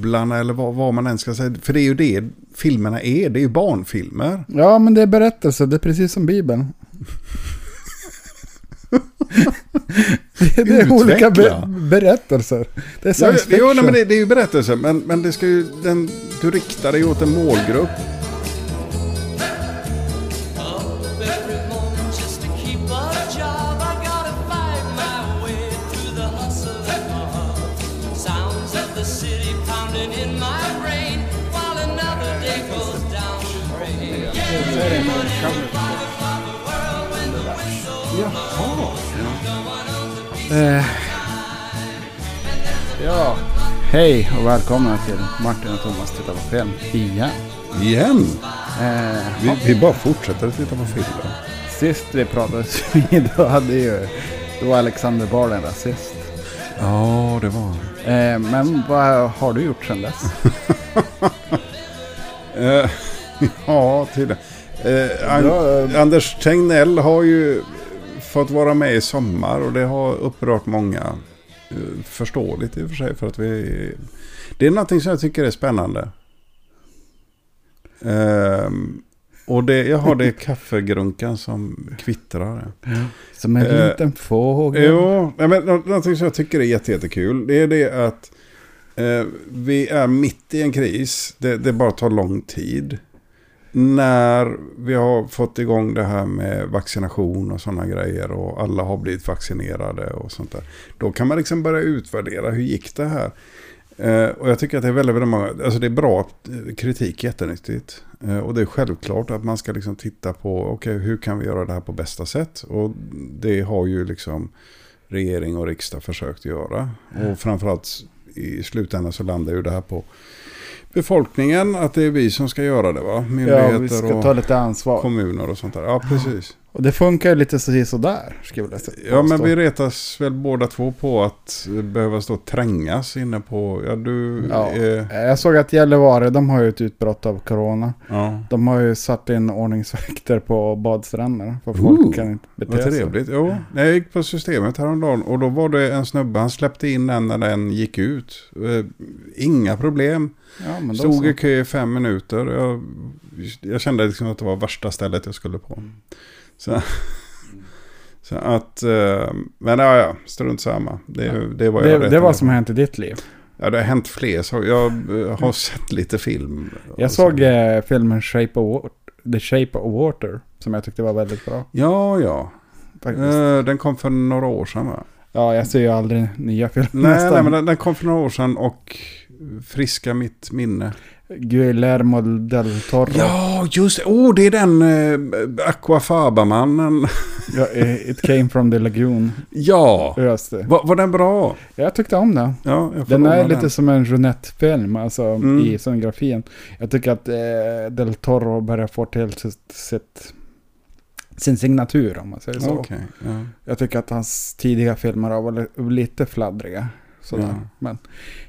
Bubblarna eller vad, vad man än ska säga. För det är ju det filmerna är, det är ju barnfilmer. Ja, men det är berättelser. Det är precis som Bibeln. det, det är olika be berättelser. Det är science jo, fiction. nej, men det, det är ju berättelser, men, men det ska ju, den, du riktar dig åt en målgrupp. Eh, ja, hej och välkomna till Martin och Thomas tittar på film igen. Igen. Eh, Vi, vi bara fortsätter att titta på filmer. sist vi pratades vid då hade ju då var Alexander Bard en rasist. Ja, det var Eh, men vad har du gjort sedan dess? Eh, ja, tydligen. Eh, An- Anders Tegnell har ju fått vara med i sommar och det har upprört många. Eh, förståeligt i och för sig för att vi... Det är någonting som jag tycker är spännande. Ehm, och det, jag har det kaffegrunkan som kvittrar. Som en Eh, liten fågel. Jo, men nå- någonting som jag tycker är jätte, jättekul. Det är det att eh, vi är mitt i en kris. Det, det bara tar lång tid. När vi har fått igång det här med vaccination och sådana grejer. Och alla har blivit vaccinerade och sånt där. Då kan man liksom börja utvärdera hur gick det här. Eh, och jag tycker att det är väldigt, väldigt många, alltså det är bra eh, kritik, jättenyttigt. Eh, och det är självklart att man ska liksom titta på, okej hur kan vi göra det här på bästa sätt? Och det har ju liksom regering och riksdag försökt göra. Och framförallt i slutändan så landar ju det här på befolkningen, att det är vi som ska göra det va? Ja, Myndigheter vi ska och ta lite ansvar. kommuner och sånt där. Ja, precis. Och det funkar ju lite så- sådär, skulle jag vilja säga. Ja, men vi retas väl båda två på att behöva stå och trängas inne på, ja du... Ja. Eh, Jag såg att Gällivare, de har ju ett utbrott av corona. ja. De har ju satt in ordningsvakter på badstränderna. För Ooh, folk kan inte bete Vad sig. trevligt. Jo, jag gick på systemet häromdagen och då var det en snubbe, han släppte in en när den gick ut. Eh, Inga problem. Ja, Stod i kö i fem minuter. Jag, jag kände liksom att det var värsta stället jag skulle på. Så, så att, eh, men ja, ja, strunt samma. Det, det var jag Det, det var som hänt i ditt liv. Ja, det har hänt fler saker. Jag har sett lite film. Jag såg eh, filmen Shape of Water, The Shape of Water. Som jag tyckte var väldigt bra. Ja, ja. Eh, Den kom för några år sedan va? Ja, jag ser ju aldrig nya filmer. Nej, nästan. nej men den, den kom för några år sedan och friska mitt minne. Guillermo del Toro. Ja, just det. Oh, det är den eh, Aquafaba-mannen. Ja, eh, It came from the lagoon. Ja, Just det. var, var den bra? Jag tyckte om den. Ja, Den är låna lite som en Jeanette-film, alltså Mm. i scenografin. Jag tycker att eh, Del Toro börjar få till sitt, sitt, sin signatur om man säger så. Okej, ja. Jag tycker att hans tidiga filmer har varit lite fladdriga. Sådär. Ja. Men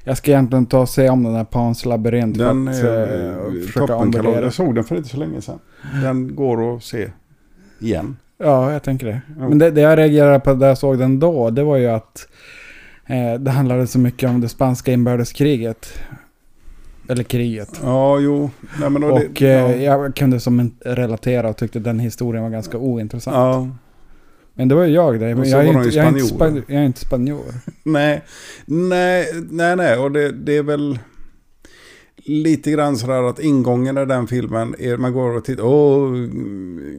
jag ska egentligen ta och se om den här Pans labyrint Den att är eh, omvärdera. Jag såg den för inte så länge sedan. Den går att se igen. Ja, jag tänker det. Ja. Men det, det jag reagerade på när jag såg den då, det var ju att eh, det handlade så mycket om det spanska inbördeskriget. Eller kriget. Ja, jo. Nej, Och det, ja. eh, jag kunde som relatera och tyckte den historien var ganska ointressant. ja. Men det var ju jag det. Men jag, är inte, jag, är inte spanjorer. span, jag är inte spanjor. Nej, nej, nej, nej. Och det, det är väl lite grann sådär att ingången i den filmen är man går och tittar, åh,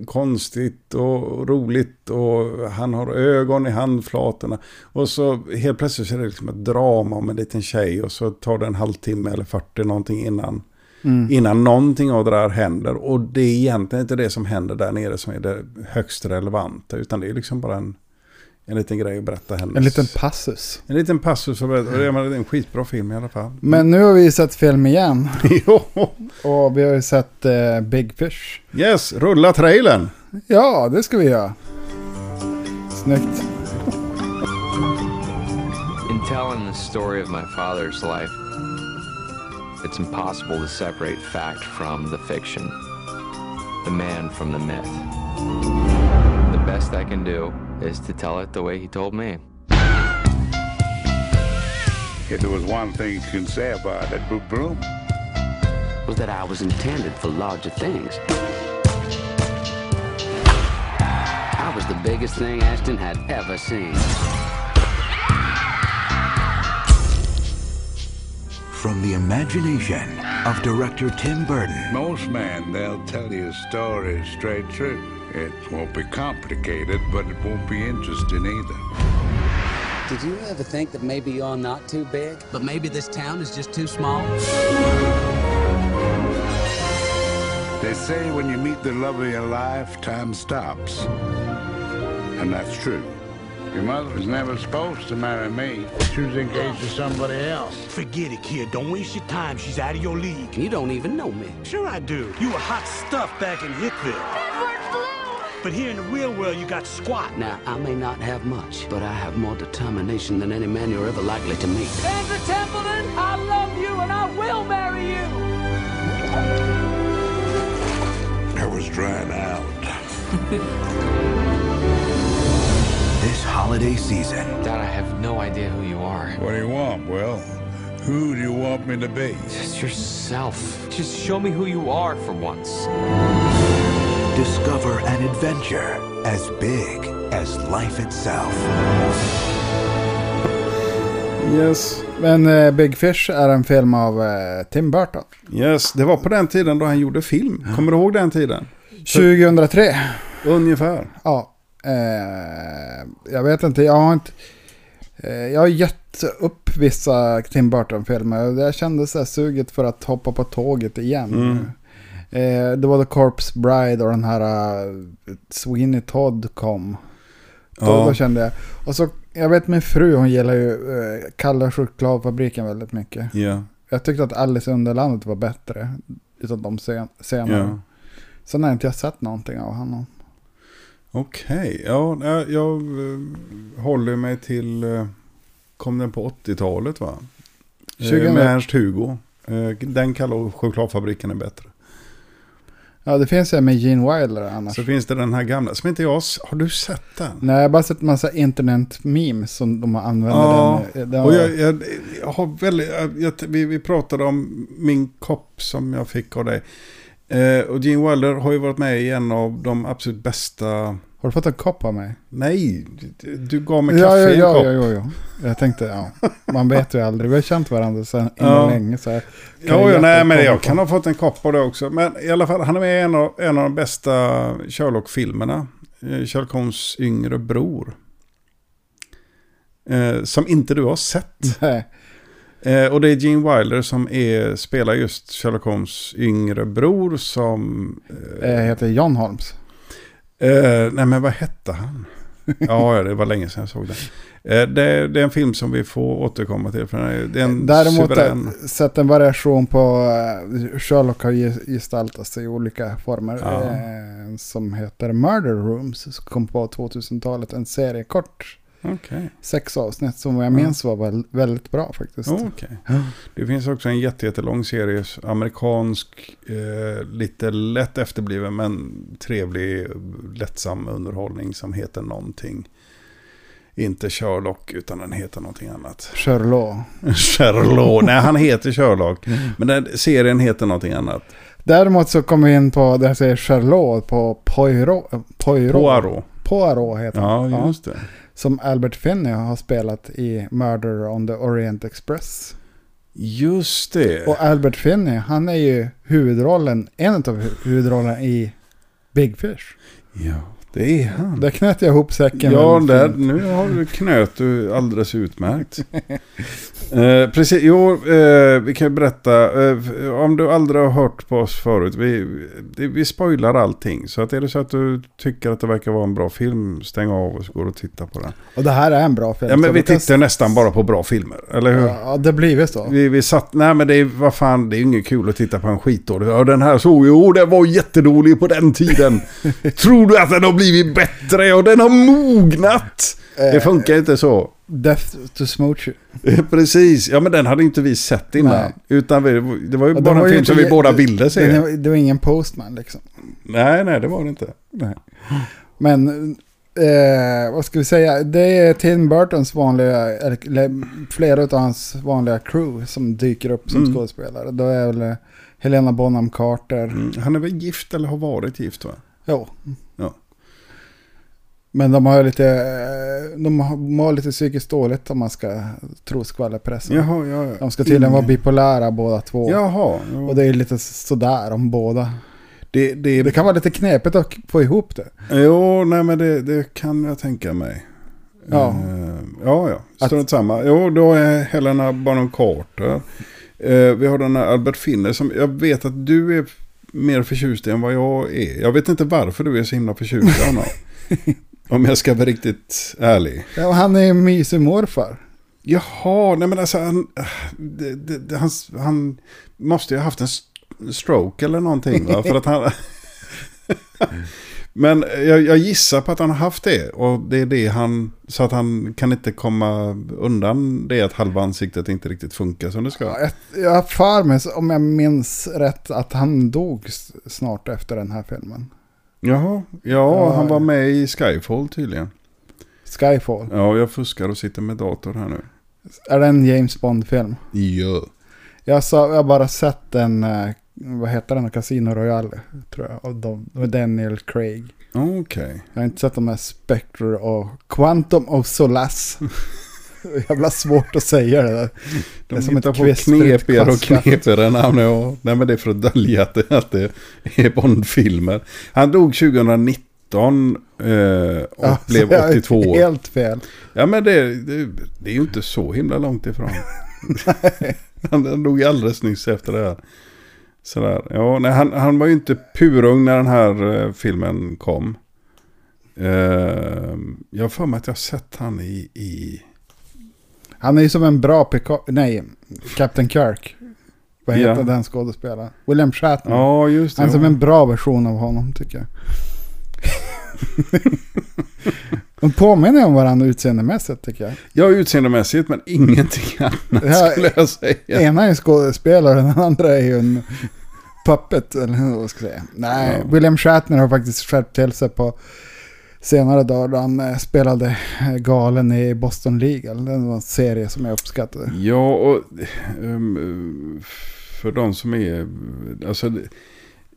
konstigt och roligt och han har ögon i handflatorna. Och så helt plötsligt så är det liksom ett drama om en liten tjej och så tar det en halvtimme eller 40 någonting innan, Mm. innan någonting av det där händer. Och det är egentligen inte det som händer där nere som är det högst relevanta, utan det är liksom bara en, en liten grej att berätta hennes... En liten passus. En liten passus och det är det är en skitbra film i alla fall. Men nu har vi sett film igen. jo, Och vi har ju sett eh, Big Fish. yes, rulla trailern. Ja, det ska vi göra. Snyggt. In telling the story of my father's life, it's impossible to separate fact from the fiction, the man from the myth. The best I can do is to tell it the way he told me. If there was one thing you can say about that blue broom, was that I was intended for larger things. I was the biggest thing Ashton had ever seen. From the imagination of director Tim Burton most men, they'll tell you a story straight through. It won't be complicated, but it won't be interesting either. Did you ever think that maybe you're not too big? But maybe this town is just too small? They say when you meet the love of your life, time stops. And that's true. Your mother was never supposed to marry me. She was engaged to somebody else. Forget it, kid. Don't waste your time. She's out of your league. You don't even know me. Sure I do. You were hot stuff back in Hickville. Edward Blue! But here in the real world, you got squat. Now, I may not have much, but I have more determination than any man you're ever likely to meet. Sandra Templeton, I love you and I will marry you. I was drying out. this holiday season. Dad, I have no idea who you are. What do you want, Will? Who do you want me to be? Just yourself. Just show me who you are for once. Discover an adventure as big as life itself. Yes. Men eh, Big Fish är en film av eh, Tim Burton. Yes, det var på den tiden då han gjorde film. Kommer du ihåg den tiden? 2003. Ungefär. Ja. Eh, jag vet inte, jag har inte... Eh, jag har gett upp vissa Tim Burton-filmer. Jag kände så här suget för att hoppa på tåget igen. Mm. Eh, det var The Corpse Bride och den här uh, Sweeney Todd kom. Då, Ja. då kände jag. Och så, jag vet min fru, hon gillar ju uh, Kalle chokladfabriken väldigt mycket. Ja. Jag tyckte att Alice i Underlandet var bättre. Utav de scen- scenerna. ja. Sen har jag inte jag sett någonting av honom. Okej, ja, jag, eh, håller mig till... eh, Kom den på 80-talet va? 2000 20... Med Ernst-Hugo. Eh, Den kallar chokladfabriken är bättre. Ja, det finns en med Gene Wilder annars. Så finns det den här gamla, som inte jag... Har du sett den? Nej, jag har bara sett massa internet-memes som de använder Ja, den. den och jag, jag, jag har väldigt... Jag, vi, vi pratade om min kopp som jag fick av dig. Eh, och Gene Wilder har ju varit med i en av de absolut bästa... Har du fått en kopp av mig? Nej, du, du gav mig Ja, kaffe ja, i en ja, kopp. ja, ja, ja. Jag tänkte, ja. Man vet ju aldrig. Vi har känt varandra sedan Ja. länge. Så här. Ja, ja hjälpa nej, men jag kan ha fått en kopp av det också. Men i alla fall, han är med i en av, en av de bästa Sherlock-filmerna. Eh, Sherlock Holmes yngre bror. Eh, som inte du har sett. Nej. Eh, och det är Gene Wilder som är, spelar just Sherlock Holmes yngre bror som... Eh, heter John Holmes. Eh, nej men vad hette han? ja, det var länge sedan jag såg den. Eh, det, det är en film som vi får återkomma till. För det är en Däremot suverän... sett en variation på eh, Sherlock har ge- gestaltat sig i olika former. Ja. Eh, som heter Murder Rooms. Som kom på 2000-talet. En serie kort. Okej. Sex avsnitt som jag minns var väl, väldigt bra faktiskt. Okej. Det finns också en jätte- jättelång serie, amerikansk, eh, lite lätt efterbliven men trevlig, lättsam underhållning som heter någonting. Inte Sherlock utan den heter någonting annat. Sherlock. Sherlock, nej han heter Sherlock. Men den serien heter någonting annat. Däremot så kom vi in på, där jag säger Sherlock, på Poirot. Poirot. Poirot. Poirot heter han. Ja, just det. Som Albert Finney har spelat i Murder on the Orient Express. Just det. Och Albert Finney, han är ju huvudrollen, en av hu- huvudrollerna i Big Fish. Ja, det är han. Där knöt jag ihop säcken. Ja, där, nu har du knöt du alldeles utmärkt. eh, precis, jo, eh, vi kan ju berätta. Eh, om du aldrig har hört på oss förut. Vi, vi spoilar allting. Så att är det så att du tycker att det verkar vara en bra film, stäng av och så går och titta på den. Och det här är en bra film. Ja, men vi kan- tittar nästan bara på bra filmer, eller hur? Ja, det blir så. Vi, vi satt, nej men det är, vad fan, det är ju inget kul att titta på en skitdålig. Ja, den här såg jo, den var jättedålig på den tiden. Tror du att den har blivit bättre och den har mognat? Det funkar inte så. Death to Smooch. Precis, ja men den hade inte vi sett innan. Nej. Utan vi, det var ju bara var en ju film som vi båda ville se. Den, det var ingen postman liksom. Nej, nej det var det inte. Men eh, vad ska vi säga, det är Tim Burtons vanliga, eller, flera av hans vanliga crew som dyker upp som Mm. skådespelare. Då är väl eh, Helena Bonham Carter. Mm. Han är väl gift eller har varit gift va? Jo. Men de har lite, eh, de mår lite psykiskt dåligt om man ska tro skvallerpressen. Jaha, ja, ja. De ska tydligen vara bipolära båda två. Jaha. Ja. Och det är lite sådär om båda. det, det, Det kan vara lite knepigt att få ihop det. Jo, nej men det, det kan jag tänka mig. Ja. Eh, ja, ja. Strunt samma. Jo, då är Helena Bonham Carter. Eh, vi har den här Albert Finner som jag vet att du är mer förtjust i än vad jag är. Jag vet inte varför du är så himla förtjust i honom. Om jag ska vara riktigt ärlig. Ja, och han är ju mysig morfar. Jaha, nej men alltså han, det, det, han, han måste ju ha haft en stroke eller någonting va? För att han... men jag, jag gissar på att han har haft det. Och det är det han... Så att han kan inte komma undan det att halva ansiktet inte riktigt funkar som det ska. Ja, jag, har för mig, om jag minns rätt, att han dog snart efter den här filmen. Jaha, ja, han var med i Skyfall tydligen. Skyfall. Ja, jag fuskar och sitter med dator här nu. Är det en James Bond-film? Ja. Jag, sa, jag har bara sett den, eh, vad heter den, Casino Royale, tror jag, av dem, med Daniel Craig. Okej. Jag har inte sett de här Spectre och Quantum of Solace. Jävla svårt att säga det där. Det är De som ett på knepigare och knepigare namn. Ja. Nej men det är för att dölja att det, att det är Bond-filmer. Han dog 2019 eh, och Ja, blev så jag är 82 år. Helt fel. Ja men det, det, det är ju inte så himla långt ifrån. han, han dog alldeles nyss efter det här. Sådär. Ja, nej, han, han var ju inte purung när den här eh, filmen kom. Eh, jag har för mig att jag har sett han i... i Han är ju som en bra Picard, nej, Captain Kirk. Vad heter Ja. den skådespelaren? William Shatner. ja, just det. Han är som ja. en bra version av honom tycker jag. De påminner om varandra utseendemässigt tycker jag. Ja, utseendemässigt men ingenting annat här- skulle jag säga. Ena är en skådespelare, den andra är ju en puppet. Eller vad ska jag säga. Nej, Ja. William Shatner har faktiskt skärpt till sig på senare dagar då han eh, spelade eh, galen i Boston Legal. Det var en serie som jag uppskattade. Ja, och ehm, eh, för de som är... Alltså, det-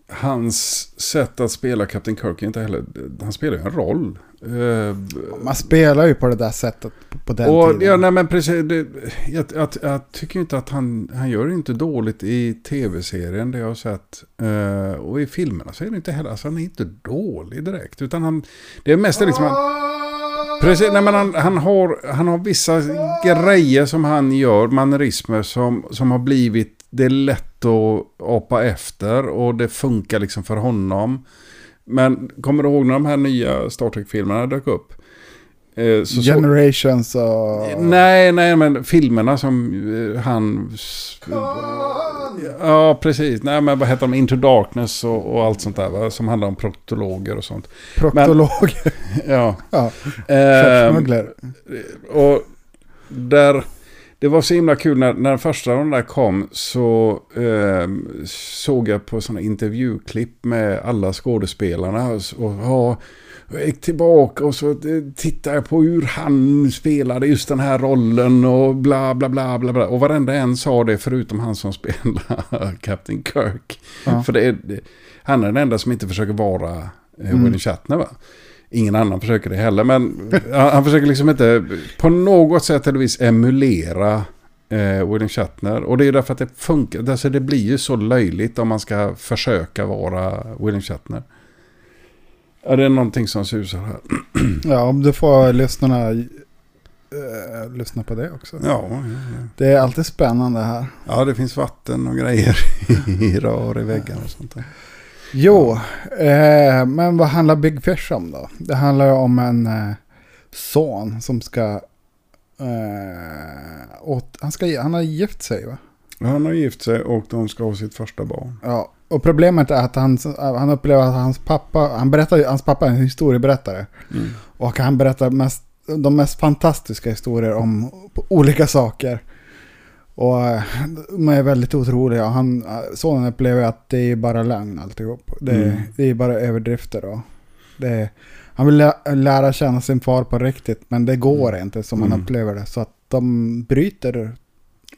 hans sätt att spela Captain Kirk är inte heller... Han spelar ju en roll. Eh, Man spelar ju på det där sättet på- den och, tiden. ja, nej, men precis. Det, jag, jag, jag tycker inte att han... Han gör inte dåligt i tv-serien, det jag har sett. Eh, och i filmerna så är det inte heller... Alltså, han är inte dålig direkt. Utan han... Det är mest liksom... Han, Precis, nej, men han, han, har, han har vissa grejer som han gör, mannerismer som, som har blivit, det är lätt att apa efter och det funkar liksom för honom. Men kommer du ihåg när de här nya Star Trek-filmerna dök upp? Eh, så, Generations och... nej, nej, men filmerna som eh, han... Ja, precis. Nej, men vad heter de? Into Darkness och, och allt sånt där, va? Som handlar om proktologer och sånt. Proktolog. Ja. ja, Ehm, och där, det var så himla kul när, när första av de där kom så ehm, såg jag på sådana intervjuklipp med alla skådespelarna. Och, och ja, jag gick tillbaka och så eh, tittade jag på hur han spelade just den här rollen och bla bla bla bla bla. Och varenda en sa det förutom han som spelar Captain Kirk. Ja. För det är, han är den enda som inte försöker vara eh, Mm. William Shatner va? Ingen annan försöker det heller, men han, han försöker liksom inte på något sätt eller vis emulera eh, William Shatner. Och det är därför att det funkar, alltså det blir ju så löjligt om man ska försöka vara William Shatner. Ja, det är någonting som susar här. Ja, om du får lyssnarna eh, lyssna på det också. Ja, ja, ja. Det är alltid spännande här. ja, det finns vatten och grejer i rör i väggarna och sånt där. Jo, eh, men vad handlar Big Fish om då? Det handlar om en eh, son som ska... Eh, åt, han, ska han har gift sig va? Han har gift sig och de ska ha sitt första barn. Ja, och problemet är att han, han upplever att hans pappa, han berättar, hans pappa är en historieberättare. Mm. Och han berättar mest, de mest fantastiska historier om olika saker. Och eh, de är väldigt otroliga. Och Han, sonen upplever att det är bara lögn alltihop. Det, Mm. det är bara överdrifter. Och det Han vill lä- lära känna sin far på riktigt, men det går Mm. inte som man upplever det. Så att de bryter.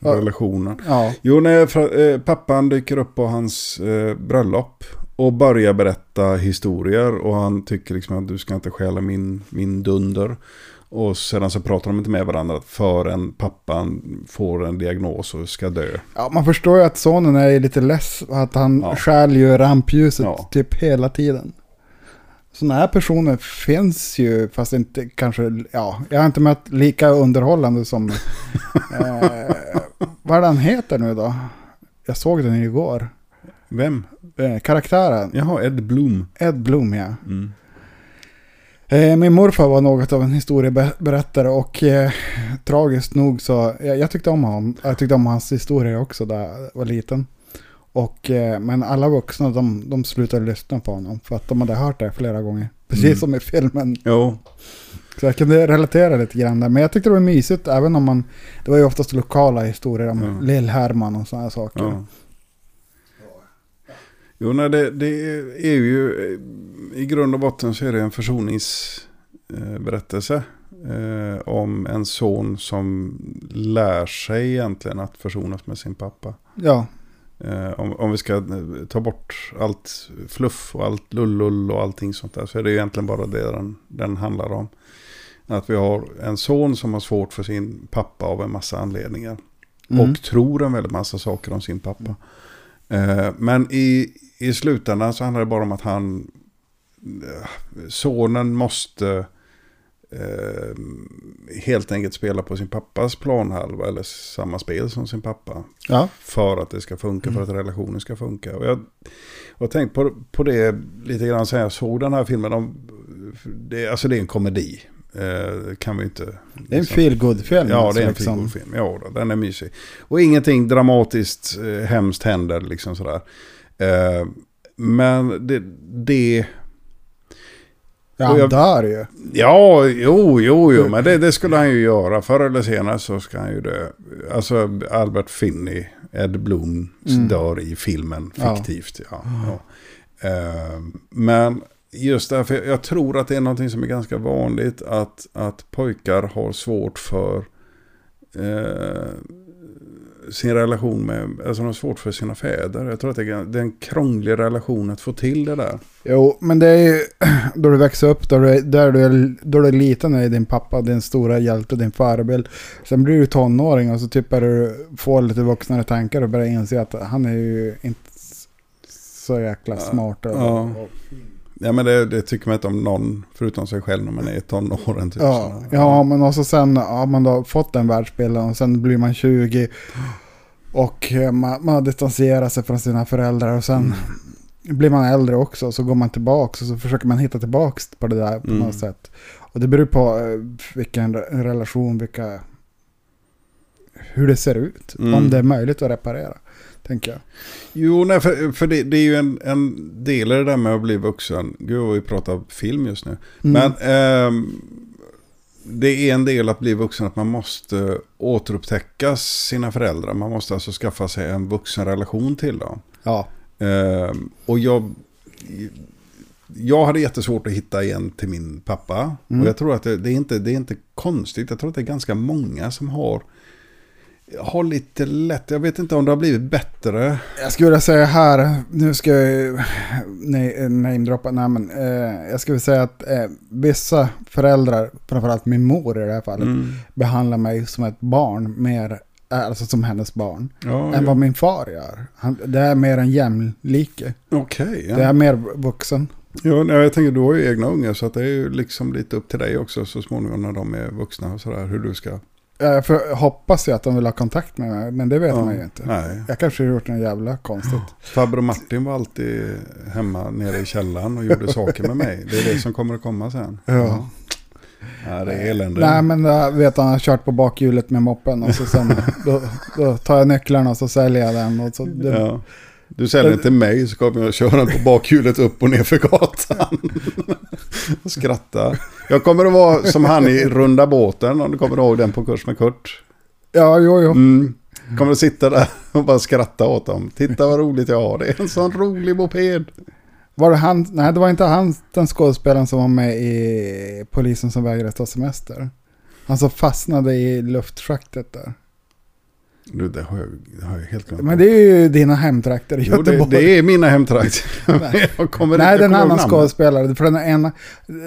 Relationen. Ja, Jo, när eh, pappan dyker upp på hans eh, bröllop och börjar berätta historier och han tycker liksom att du ska inte stjäla min, min dunder. Och sedan så pratar de inte med varandra förrän pappan får en diagnos och ska dö. ja, man förstår ju att sonen är lite less. Att han Ja. stjäl ju rampljuset Ja. typ hela tiden. Sådana här personer finns ju, fast inte kanske, ja, jag har inte mött lika underhållande som, eh, vad är det han heter nu då? Jag såg den igår. Vem? Eh, karaktären, Jaha, Ed Bloom. Ed Blom ja. Mm. Eh, min morfar var något av en historieberättare och eh, tragiskt nog så, jag, jag tyckte om honom. Jag tyckte om hans historia också där jag var liten. Och, eh, men alla vuxna de, de slutade lyssna på honom för att de hade hört det flera gånger. Precis Mm. som i filmen. Jo, Så jag kunde relatera lite grann där. Men jag tyckte det var mysigt även om man, det var ju oftast lokala historier om Ja. Lill-Herman och sådana saker. ja. Jo, nej, det, det är ju eh, i grund och botten så är det en försoningsberättelse. Eh, om en son som lär sig egentligen att försonas med sin pappa. Ja, Eh, om, om vi ska eh, ta bort allt fluff och allt lullull och allting sånt där så är det egentligen bara det den, den handlar om. Att vi har en son som har svårt för sin pappa av en massa anledningar. Mm. Och tror en väldigt massa saker om sin pappa. Eh, men i, i slutändan så handlar det bara om att han, eh, sonen måste eh, helt enkelt spela på sin pappas planhalva eller samma spel som sin pappa. ja, För att det ska funka, för att relationen ska funka. Och jag har tänkt på, på det lite grann sen jag såg den här filmen. De, det, alltså det är en komedi. Eh, kan vi inte... det är en feel good film Ja, det är en liksom. liksom. film. Ja, då, den är mysig. Och ingenting dramatiskt eh, hemskt händer liksom sådär. Eh, men det... det Ja, han jag- dör ju. ja, jo, jo, jo, men det, det skulle han ju göra. Förr eller senare så ska han ju dö. Alltså Albert Finney, Ed Bloom, Mm. dör i filmen fiktivt. Ja. Ja. Eh, men just därför, jag, jag tror att det är någonting som är ganska vanligt. Att, att pojkar har svårt för eh, sin relation med, alltså de har svårt för sina fäder. Jag tror att det är, det är en krånglig relation att få till det där. Jo, men det är ju då du växer upp, då du, är- där du, är, då du är liten är din pappa din stora hjälte, din förebild. Sen blir du tonåring och så typ är du får lite vuxnare tankar och börjar inse att han är ju inte så jäkla smart. Och, Ja. och, Ja men det, det tycker man inte om någon förutom sig själv när man är i tonåren. Typ, ja, ja, men också sen har man då fått den världsbilden och sen blir man 20 och eh, man, man har distanserat sig från sina föräldrar och sen blir man äldre också så går man tillbaka och så försöker man hitta tillbaka på det där på Mm. något sätt. Och det beror på eh, vilken re- relation, vilka, hur det ser ut. Mm. Om det är möjligt att reparera, tänker jag. Jo, nej, för, för det, det är ju en, en del i det där med att bli vuxen. Gud, vad vi pratar film just nu. Mm. Men ehm, det är en del att bli vuxen att man måste återupptäcka sina föräldrar. Man måste alltså skaffa sig en vuxen relation till dem. Ja, Ehm, och jag, jag hade jättesvårt att hitta igen till min pappa. Mm. Och jag tror att det, det, är inte, det är inte konstigt. Jag tror att det är ganska många som har, har lite lätt. Jag vet inte om det har blivit bättre. Jag skulle säga här, nu ska jag nej, namedroppa, nej men eh, jag skulle säga att eh, vissa föräldrar, framförallt min mor i det här fallet, Mm. behandlar mig som ett barn, mer, eh, alltså som hennes barn, Ja, än ja. vad min far gör. Han, det är mer en jämlike, Okej. det är ja. mer vuxen. Ja, jag tänker du har ju egna ungar så att det är ju liksom lite upp till dig också så småningom när de är vuxna och sådär hur du ska... Jag för, hoppas ju att de vill ha kontakt med mig, men det vet Ja, man ju inte. Nej. Jag kanske har gjort något jävla konstigt. Farbror Martin var alltid hemma nere i källaren och gjorde saker med mig. Det är det som kommer att komma sen. Ja. Ja, det är elände. Nej men jag vet han har kört på bakhjulet med moppen och så sen då, då tar jag nycklarna och så säljer jag den. Och så, det. Du säljer den till mig så kommer jag köra den på bakhjulet upp och ner för gatan. och skratta. Jag kommer att vara som han i Runda båten om du kommer ihåg den på kurs med Kurt. Ja, jo, jo. Mm. Kommer att sitta där och bara skratta åt dem. Titta vad roligt jag har. Det är en sån rolig moped. Var det han? Nej, det var inte han, den skådespelaren som var med i Polisen som vägrade ta semester. Han som fastnade i luftschaktet där. Du, det har jag, det har jag helt glömt. Men det är ju dina hemtrakter i jo, det, Göteborg. det är mina hemtrakter. jag kommer Nej, inte den annan skådespelare. För den ena,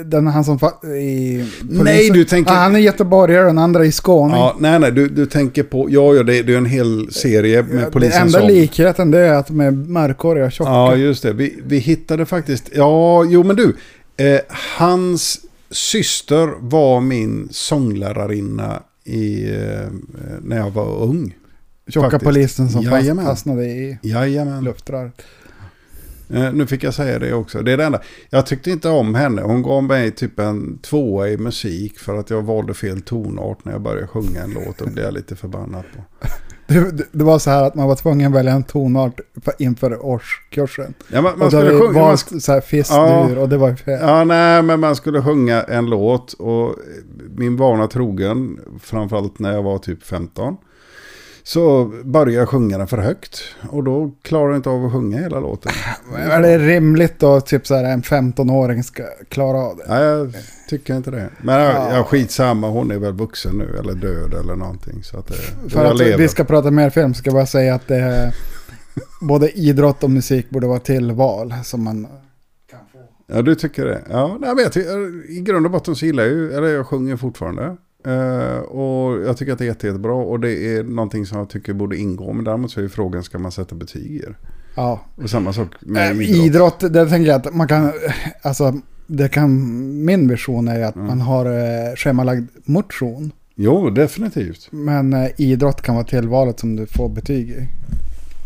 den han som i polisen. Nej, du tänker- Ja, han är göteborgare, den andra i Skåne. Ja, nej, nej, du, du tänker på... Ja, ja, det, det är en hel serie med Ja, det polisen enda som... likheten det är att de är mörkhåriga och tjocka. Ja, just det. Vi, vi hittade faktiskt... Ja, jo men du. Eh, hans syster var min sånglärarinna i, eh, när jag var ung. Tjocka polisen som Jajamän. fastnade i Jajamän. luftröret. Eh, nu fick jag säga det också. Det är det enda. Jag tyckte inte om henne. Hon gav mig typ en tvåa i musik för att jag valde fel tonart när jag började sjunga en låt. Och blev jag lite förbannad på. Det, det, var så här att man var tvungen att välja en tonart för- inför årskursen. Ja, man, man och då skulle sjunga... Man, valt så här fisk-dur och det var ju fel. Ja, nej, men man skulle sjunga en låt och min vana trogen, framförallt när jag var typ 15, så började jag sjunga den för högt. Och då klarar jag inte av att sjunga hela låten. Är det rimligt då typ så här en 15-åring ska klara av det? Nej, jag tycker inte det. Men jag, Ja. jag skitsamma, hon är väl vuxen nu eller död eller någonting. Så att det, För att lever. vi ska prata mer film ska jag bara säga att det både idrott och musik borde vara tillval. Som man, Ja, du tycker det? Ja, nej, men jag tycker, i grund och botten så gillar jag ju, eller jag sjunger fortfarande. Eh, och jag tycker att det är jätte, jättebra och det är någonting som jag tycker borde ingå. Men däremot så är ju frågan, ska man sätta betyg i det? ja. Och samma sak med Äh, idrott. idrott, det tänker jag att man kan, alltså det kan, min vision är att Mm. man har eh, schemalagd motion. Jo, definitivt. Men eh, idrott kan vara tillvalet som du får betyg i.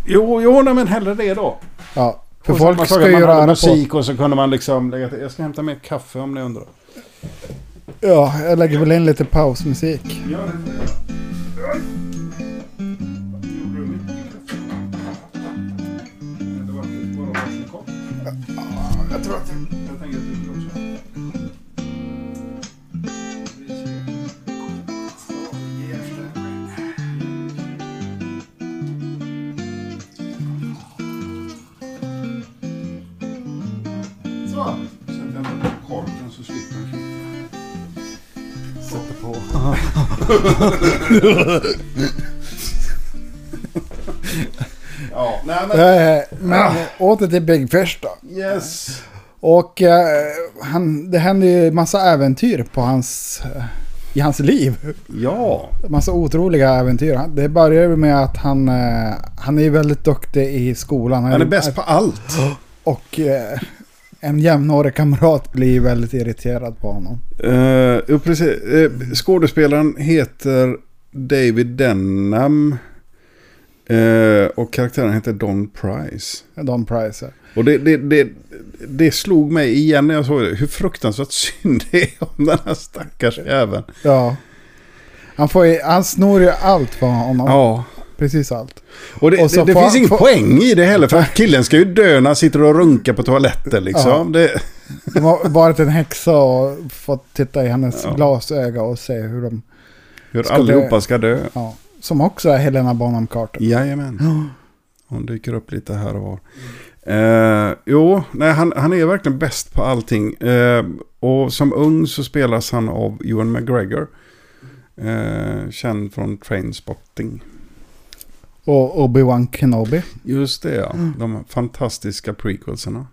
Jo, jo nej, men hellre det då. Ja, för Och folk ska ju man röra på. musik och så kunde man liksom lägga till. Jag ska hämta mer kaffe om ni undrar. Ja, jag lägger väl in lite pausmusik. Ja, det får jag. Jag tror att ja, nej men. Men åter till Big Fish då. Yes. Och eh, han, det händer ju massa äventyr på hans, eh, i hans liv. Ja. Massa otroliga äventyr. Det börjar ju med att han, eh, han är väldigt duktig i skolan. Han är bäst på allt. Och eh, en jämnårig kamrat blir väldigt irriterad på honom. Uh, precis. Eh, skådespelaren heter David Denham. Eh, och karaktären heter Don Price. Don Price. Och det, det, det, det slog mig igen när jag såg det. Hur fruktansvärt synd det är om den här stackars jäveln. Ja. Han, får han snor ju allt för honom. Ja. Precis allt. Och det, Och det, det får finns ingen får- poäng i det heller. För killen ska ju dö när han sitter och runkar på toaletten liksom. Det, De har varit en häxa och fått titta i hennes Ja. glasöga och se hur de... hur Ska allihopa dö. ska dö. Ja, som också är Helena Bonham Carter. Jajamän. Hon dyker upp lite här och var. Eh, jo, nej, han, han är verkligen bäst på allting. Eh, och som ung så spelas han av Ewan McGregor. Eh, känd från Trainspotting. Och Obi-Wan Kenobi. Just det ja, de fantastiska prequelserna.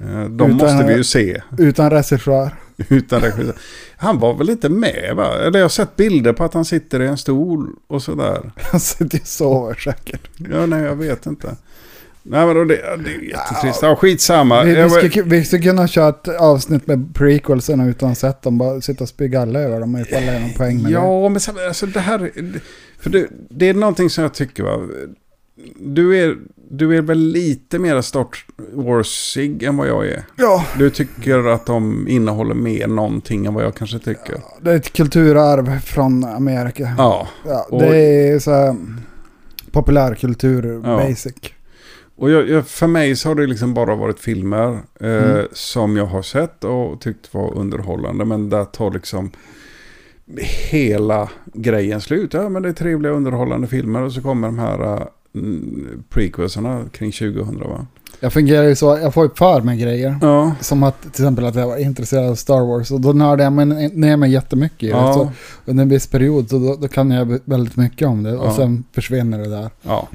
Eh, de Utan- måste vi ju se Utan regissör. utan regissör. Han var väl inte med va? Eller jag har sett bilder på att han sitter i en stol och sådär. Han sitter och sover säkert. Ja, nej jag vet inte. Nej men då det, det är jättetrist. Ja, skitsamma. Vi, vi, skulle, vi skulle kunna köra ett avsnitt med prequelsen utan att sett dem. Bara sitta och spy galla över dem ifall det är någon poäng med det. Ja, men så- alltså det här... För det, det är någonting som jag tycker va. Du är, du är väl lite mer Star Wars-sig än vad jag är. Ja, Du tycker att de innehåller mer någonting än vad jag kanske tycker. det är ett kulturarv från Amerika. Ja. Ja, och- det är så här populärkultur Ja. basic. Och jag, jag, för mig så har det liksom bara varit filmer eh, Mm. som jag har sett och tyckt var underhållande. Men där tar liksom hela grejen slut. Ja, men det är trevliga underhållande filmer och så kommer de här uh, prequelserna kring 2000 va. Jag fungerar ju så, jag får ju för mig grejer. Ja. Som att till exempel att jag var intresserad av Star Wars och då nördar jag mig ner mig jättemycket i det. Ja. Så under en viss period så då, då kan jag väldigt mycket om det och Ja. sen försvinner det där. Ja.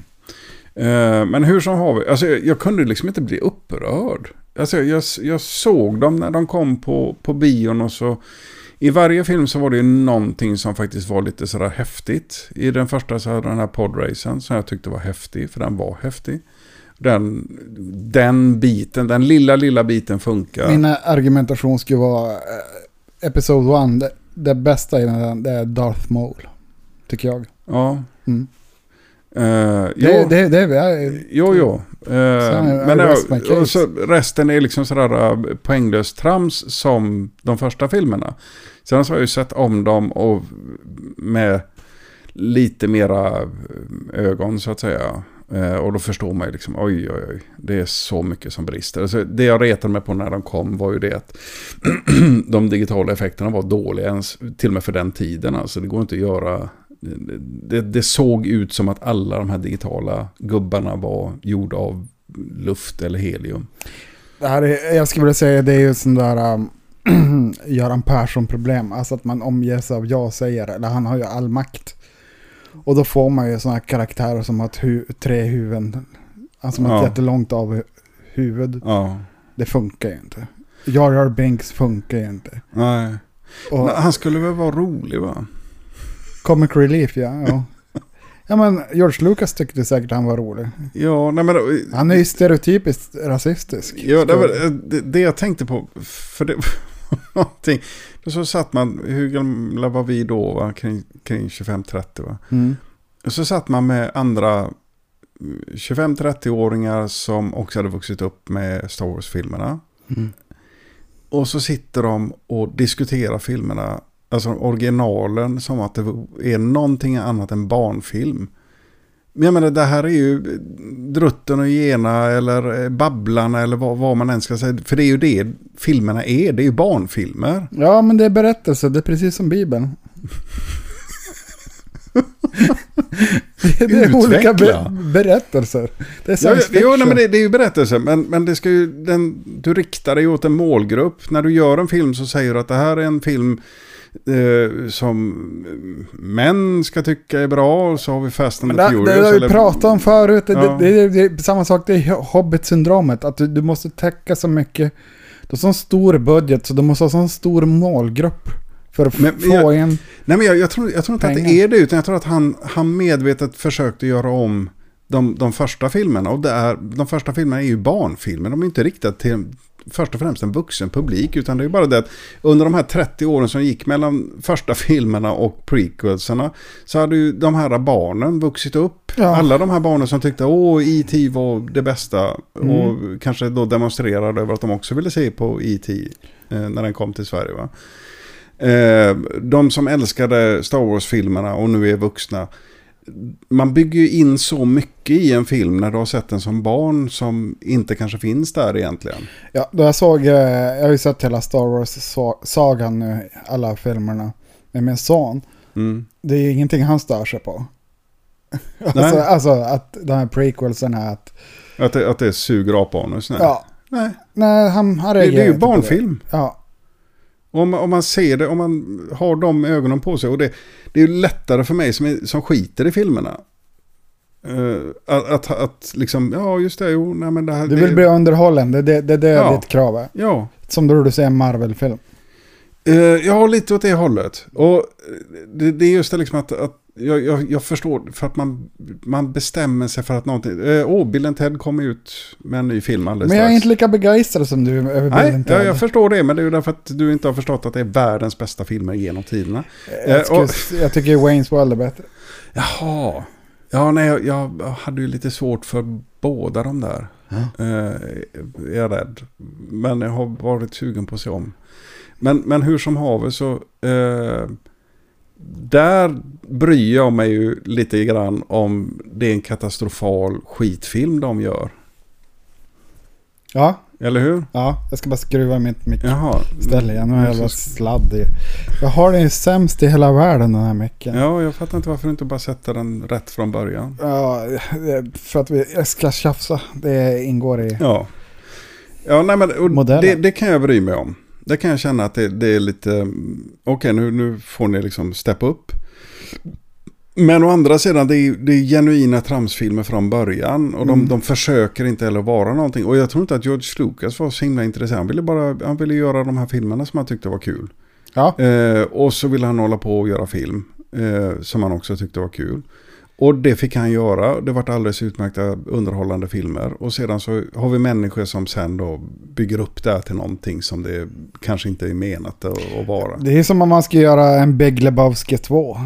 Eh, men hur som har vi, alltså jag, jag kunde liksom inte bli upprörd. Alltså jag, jag såg dem när de kom på, på bion och så i varje film så var det ju någonting som faktiskt var lite sådär häftigt. I den första så hade den här podracen som jag tyckte var häftig, för den var häftig. Den, den biten, den lilla, lilla biten funkar. Min argumentation skulle vara eh, Episode 1, det, det bästa i den det är Darth Maul. Tycker jag. Ja. Mm. Jo. Det, det, det, det är, Jo, jo. Är men det, och så resten är liksom sådär uh, poänglöst trams som de första filmerna. Sen så har jag ju sett om dem och med lite mera ögon så att säga. Och då förstår man ju liksom, oj, oj, oj, det är så mycket som brister. Alltså, det jag retade mig på när de kom var ju det att de digitala effekterna var dåliga, ens, till och med för den tiden. Alltså, det går inte att göra... Det, det såg ut som att alla de här digitala gubbarna var gjorda av luft eller helium. det här är, jag skulle vilja säga det är ju sån där um, Göran Persson-problem. Alltså att man omger sig av ja-sägare. Eller han har ju all makt. Och då får man ju här karaktärer som har ett hu- tre huvuden. Alltså med ett Ja. jättelångt av hu- huvud. Ja, Det funkar ju inte. Jar Jar Binks funkar ju inte. nej. Och han skulle väl vara rolig va? Comic Relief, ja. ja. Ja men George Lucas tyckte säkert han var rolig. Ja, nej men... Han är ju stereotypiskt rasistisk. Ja, det, var, det, det jag tänkte på, för det någonting. Då så satt man, hur gamla var vi då? Va? Kring, kring 25-30 va? Mm. Så satt man med andra mm, 25-30-åringar som också hade vuxit upp med Star Wars-filmerna. Mm. Och så sitter de och diskuterar filmerna, alltså originalen, som att det är någonting annat än barnfilm. Men jag menar, det här är ju Drutten och Gena eller eh, Babblarna eller vad, vad man än ska säga. För det är ju det filmerna är, det är ju barnfilmer. Ja men det är berättelse, det är precis som Bibeln. det, det är olika be berättelser. Det är Ja, science jo, nej, men det, det är ju berättelse, men, men det ska ju, den, du riktar dig åt en målgrupp. När du gör en film så säger du att det här är en film eh, som män ska tycka är bra. Och så har vi Fast and the det, Furious. det har vi pratat om förut. Det, Ja. det, det, det är samma sak, det är Hobbit-syndromet. Att du, du måste täcka så mycket. Du har sån stor budget så du måste ha sån stor målgrupp. För att Men- få jag- en... Nej, men jag, jag, tror, jag tror inte att Pengar. det är det, utan jag tror att han, han medvetet försökte göra om de, de första filmerna. Och det är, de första filmerna är ju barnfilmer, de är inte riktade till först och främst en vuxen publik, utan det är bara det att under de här 30 åren som gick mellan första filmerna och prequelserna så hade ju de här barnen vuxit upp. Ja. Alla de här barnen som tyckte åh, E.T. var det bästa Mm. och kanske då demonstrerade över att de också ville se på E.T. Eh, när den kom till Sverige. Va? Eh, de som älskade Star Wars-filmerna och nu är vuxna. Man bygger ju in så mycket i en film när du har sett den som barn som inte kanske finns där egentligen. Ja, då jag såg, eh, jag har ju sett hela Star Wars-sagan nu, alla filmerna. Med min son. Mm. Det är ingenting han stör sig på. alltså, Nej. alltså att de här prequelsen är att... Att, det, att det suger apanus. Nej. Ja, Nej. nej, han, han Det, det är ju barnfilm. Ja, Om, man- om man ser det, om man har de ögonen på sig. Och det, det är ju lättare för mig som, som skiter i filmerna. Eh, att, att, att liksom, ja just det, jo, nej men det här. du det, vill bli underhållen, det är det, det, det är Ja. ditt krav är. Ja, Som då du ser en Marvel-film. Eh, jag har lite åt det hållet. Och eh, det, det är just det liksom att, att jag, jag, jag förstår, för att man, man bestämmer sig för att någonting... eh, Åh, Bill and Ted kommer ut med en ny film alldeles Men jag är strax. inte lika begeistrad som du över Nej, Bill ja, jag förstår det, men det är ju därför att du inte har förstått att det är världens bästa filmer genom tiderna. jag, Eh, och- skulle- jag tycker Wayne's World är bättre. Jaha. Ja, nej, jag, jag hade ju lite svårt för båda de där. Eh, är jag rädd. Men jag har varit sugen på att se om. Men, men hur som haver så... Eh, där bryr jag mig ju lite grann om det är en katastrofal skitfilm de gör. Ja, Eller hur? ja, jag ska bara skruva mitt mick. Jaha. Ställ igen, nu har jag jävla Så- sladd i. Jag har den ju sämst i hela världen den här micken. Ja, jag fattar inte varför du inte bara sätter den rätt från början. Ja, för att vi jag ska tjafsa. Det ingår i... Ja. Ja, nej men det, det kan jag bry mig om. Det kan jag känna att det, det är lite, okej nu, nu får ni liksom steppa upp. Men å andra sidan, det är, det är genuina tramsfilmer från början. Och de, Mm. de försöker inte heller vara någonting. Och jag tror inte att George Lucas var så himla intresserad. Han ville bara han ville göra de här filmerna som han tyckte var kul. Ja, Eh, och så ville han hålla på och göra film. Eh, som han också tyckte var kul. Och det fick han göra. Det vart alldeles utmärkta underhållande filmer. Och sedan så har vi människor som sen då bygger upp det här till någonting som det kanske inte är menat att, vara. det är som om man ska göra en Big Lebowski 2.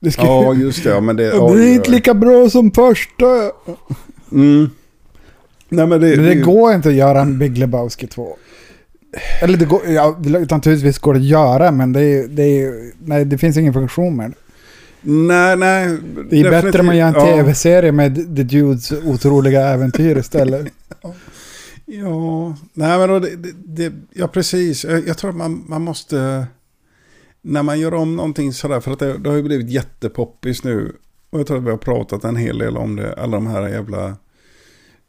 Det, ska... Ja, just det. Ja, men det, det är inte lika bra som första. Mm. Nej, men det, Men det går inte att göra en Big Lebowski 2. Eller det går, ja, det- naturligtvis går det att göra, men det, är, det, är, nej, det finns ingen funktion med det. Nej, nej. Det är bättre om man gör en tv-serie med The Dudes otroliga äventyr istället. Ja, nej men då, det, det, ja precis. Jag, jag tror att man, man måste, när man gör om någonting sådär, för att det, det har ju blivit jättepoppis nu. Och jag tror att vi har pratat en hel del om det, alla de här jävla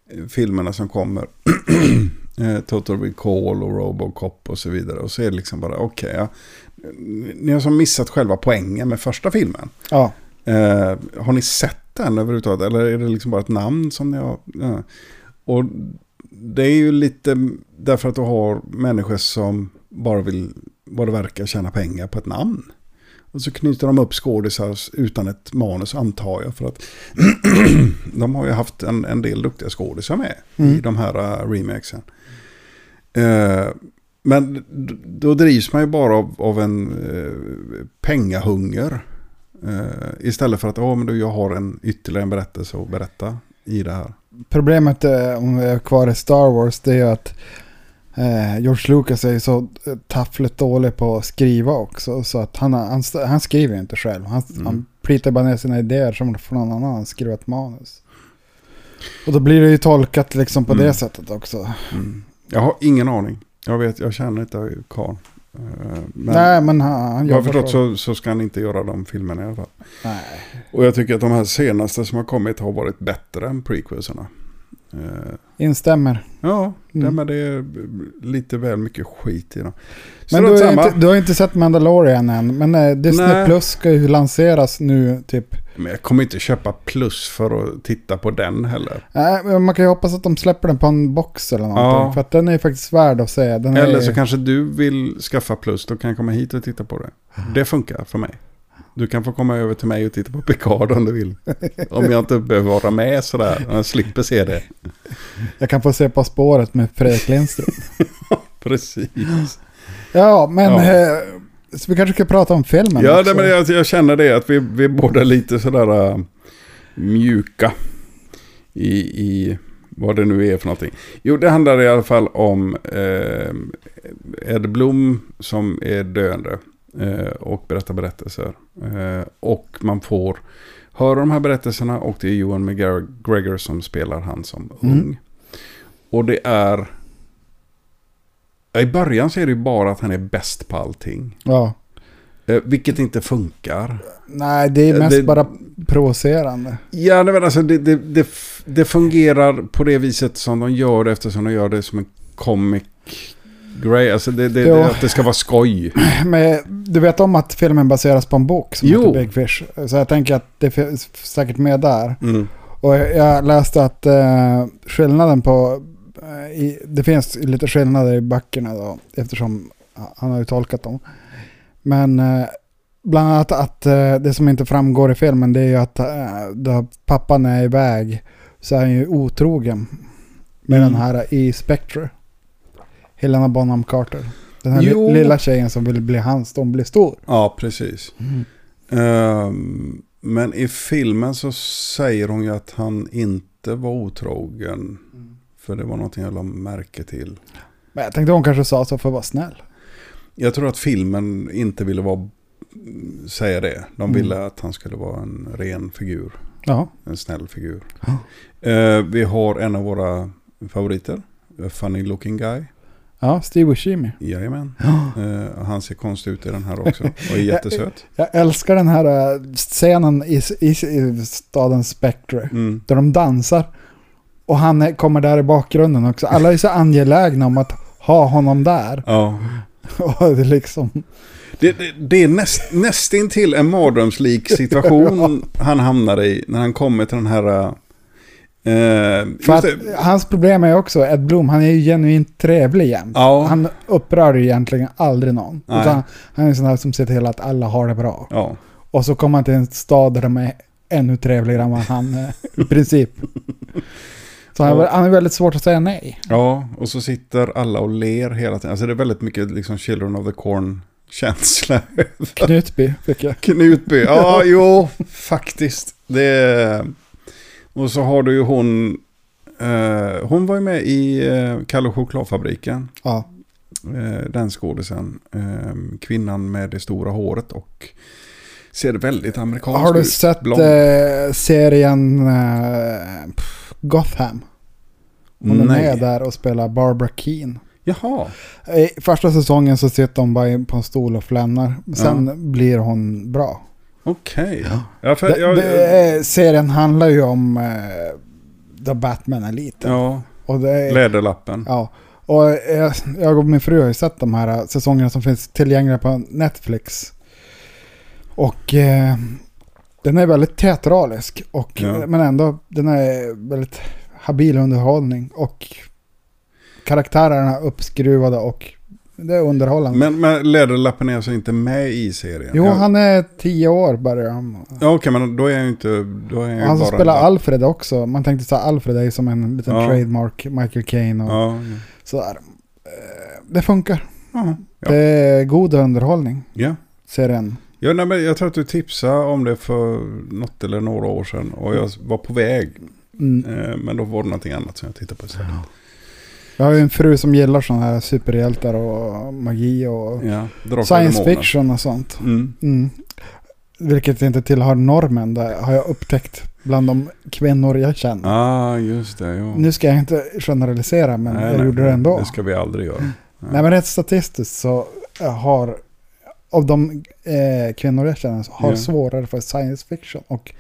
eh, filmerna som kommer. Eh, Total Recall och Robocop och så vidare. Och så är det liksom bara, okej, ja. Ni har som missat själva poängen med första filmen. Ja, Eh, har ni sett den överhuvudtaget? Eller är det liksom bara ett namn som ni har? Ja. Och det är ju lite därför att du har människor som bara vill, vad det verkar, tjäna pengar på ett namn. Och så knyter de upp skådisar utan ett manus antar jag. För att de har ju haft en, en del duktiga skådisar med i de här uh, remakesen. Eh, men då drivs man ju bara av, av en eh, pengahunger. Eh, istället för att oh, men du, jag har en ytterligare en berättelse att berätta i det här. problemet eh, om vi är kvar i Star Wars det är ju att eh, George Lucas är så eh, taffligt dålig på att skriva också. Så att han, han, han skriver inte själv. Han, Mm. han plitar bara ner sina idéer som från någon annan skriver ett manus. Och då blir det ju tolkat liksom på Mm. det sättet också. Jag har ingen aning. Jag vet, jag känner inte karln. Eh, Men Nej, men han, han jag har förstått så, så ska han inte göra de filmerna i alla fall. Nej. Och jag tycker att de här senaste som har kommit har varit bättre än prequelserna. Eh, Instämmer. Ja, Mm. men det är lite väl mycket skit i dem. Men du har, inte, du har inte sett Mandalorian än. Men eh, Disney Nej. Plus ska ju lanseras nu typ. Men jag kommer inte köpa plus för att titta på den heller. Nej, men man kan ju hoppas att de släpper den på en box eller någonting. Ja. För att den är faktiskt värd att se. Den Eller är, så kanske du vill skaffa plus, då kan jag komma hit och titta på det. Det funkar för mig. Du kan få komma över till mig och titta på Picard om du vill. Om jag inte behöver vara med sådär. Jag slipper se det. Jag kan få se På spåret med Fredrik Lindström. Precis. ja, men... Ja. Eh, så vi kanske ska prata om filmen Ja, också. det, men jag, jag känner det att vi, vi är båda lite sådär äh, mjuka i, i vad det nu är för någonting. Jo, det handlar i alla fall om eh, Ed Blom som är döende eh, och berättar berättelser. Eh, och man får höra de här berättelserna och det är Johan McGregor som spelar han som Mm. Och det är... I början så är det ju bara att han är bäst på allting. Ja. Eh, vilket inte funkar. Nej, det är Ja, mest det- bara provocerande. Ja, men alltså, det, det, det, det fungerar på det viset som de gör det eftersom de gör det som en comic grej. Alltså det, det, det, att det ska vara skoj. Men du vet om att filmen baseras på en bok som Jo. heter Big Fish. Så jag tänker att det finns säkert med där. Mm. Och jag läste att eh, skillnaden på... Eh, det finns lite skillnader i böckerna då, eftersom han har ju tolkat dem. Men eh, bland annat att eh, det som inte framgår i filmen det är ju att då pappan är iväg så är han ju otrogen med Mm. den här i Spectre. Helena Bonham Carter. Den här Jo. li- lilla tjejen som vill bli hans, de blir stor. Ja, precis. Ehm, men i filmen så säger hon ju att han inte var otrogen. För det var någonting jag la märke till. Men jag tänkte hon kanske sa så för att vara snäll. Jag tror att filmen inte ville vara, säga det. De Mm. ville att han skulle vara en ren figur. Ja. En snäll figur. Eh, vi har en av våra favoriter. Funny looking guy. Ja, Steve Buscemi. Jajamän. Eh, han ser konstig ut i den här också. Och är jättesöt. Jag älskar den här eh, scenen i, i, i staden Spectre. Mm. Där de dansar. Och han kommer där i bakgrunden också. Alla är så angelägna om att ha honom där. Ja. Och det är liksom... Det, det, det är näst, nästintill en mardrömslik situation han hamnar i när han kommer till den här... Eh, För att hans problem är också, Ed Blom, han är ju genuint trevlig jämt. Ja. Han upprör ju egentligen aldrig någon. Han är en sån här som ser till att alla har det bra. Ja. Och så kommer han till en stad där de är ännu trevligare än vad han är, i princip. Så han, är, är väldigt svårt att säga nej. ja, och så sitter alla och ler hela tiden. Alltså det är väldigt mycket liksom Children of the Corn-känsla. Knutby, fick jag. Knutby, ja jo, faktiskt. Det Och så har du ju hon, eh, hon var ju med i eh, Kalle chokladfabriken. Ja. Eh, den skådisen. Eh, kvinnan med det stora håret och ser väldigt amerikansk Har du ut. sett eh, serien eh, pff, Gotham? Hon är Nej. med där och spelar Barbara Keane. Jaha, I första säsongen så sitter hon bara på en stol och flämnar. Sen blir hon bra. okej. Ja, för, jag, är- serien handlar ju om eh, där Batman är liten. ja, Och det är, läderlappen. ja. Och jag, jag och min fru har ju sett de här säsongerna som finns tillgängliga på Netflix. Och eh, den är väldigt teatralisk. Och, Ja. Men ändå, den är väldigt habil underhållning. Och karaktärerna är uppskruvade och det är underhållande. Men, men läderlappen är alltså inte med i serien? jo, han är tio år börjar han. Ja, okej, men då är jag ju inte... Då är jag Han som spelar Alfred också. Man tänkte så här, Alfred är ju som en liten Ja. trademark, Michael Caine och Ja, sådär. Eh, Det funkar. ja. ja. Det är god underhållning, ja. serien. Ja, nej, men jag tror att du tipsade om det för något eller några år sedan. Och jag var på väg. Mm. Eh, Men då var det någonting annat som jag tittade på istället. Jag har ju en fru som gillar sådana här superhjältar och magi och Ja, science fiction och sånt. Mm. Mm. Vilket inte tillhör normen, det har jag upptäckt bland de kvinnor jag känner. Ah, just det. Jo. Nu ska jag inte generalisera, men Nej, jag nej, gjorde det ändå. Det ska vi aldrig göra. Nej, men rent statistiskt så har av de eh, kvinnor jag känner har Ja. svårare för science fiction och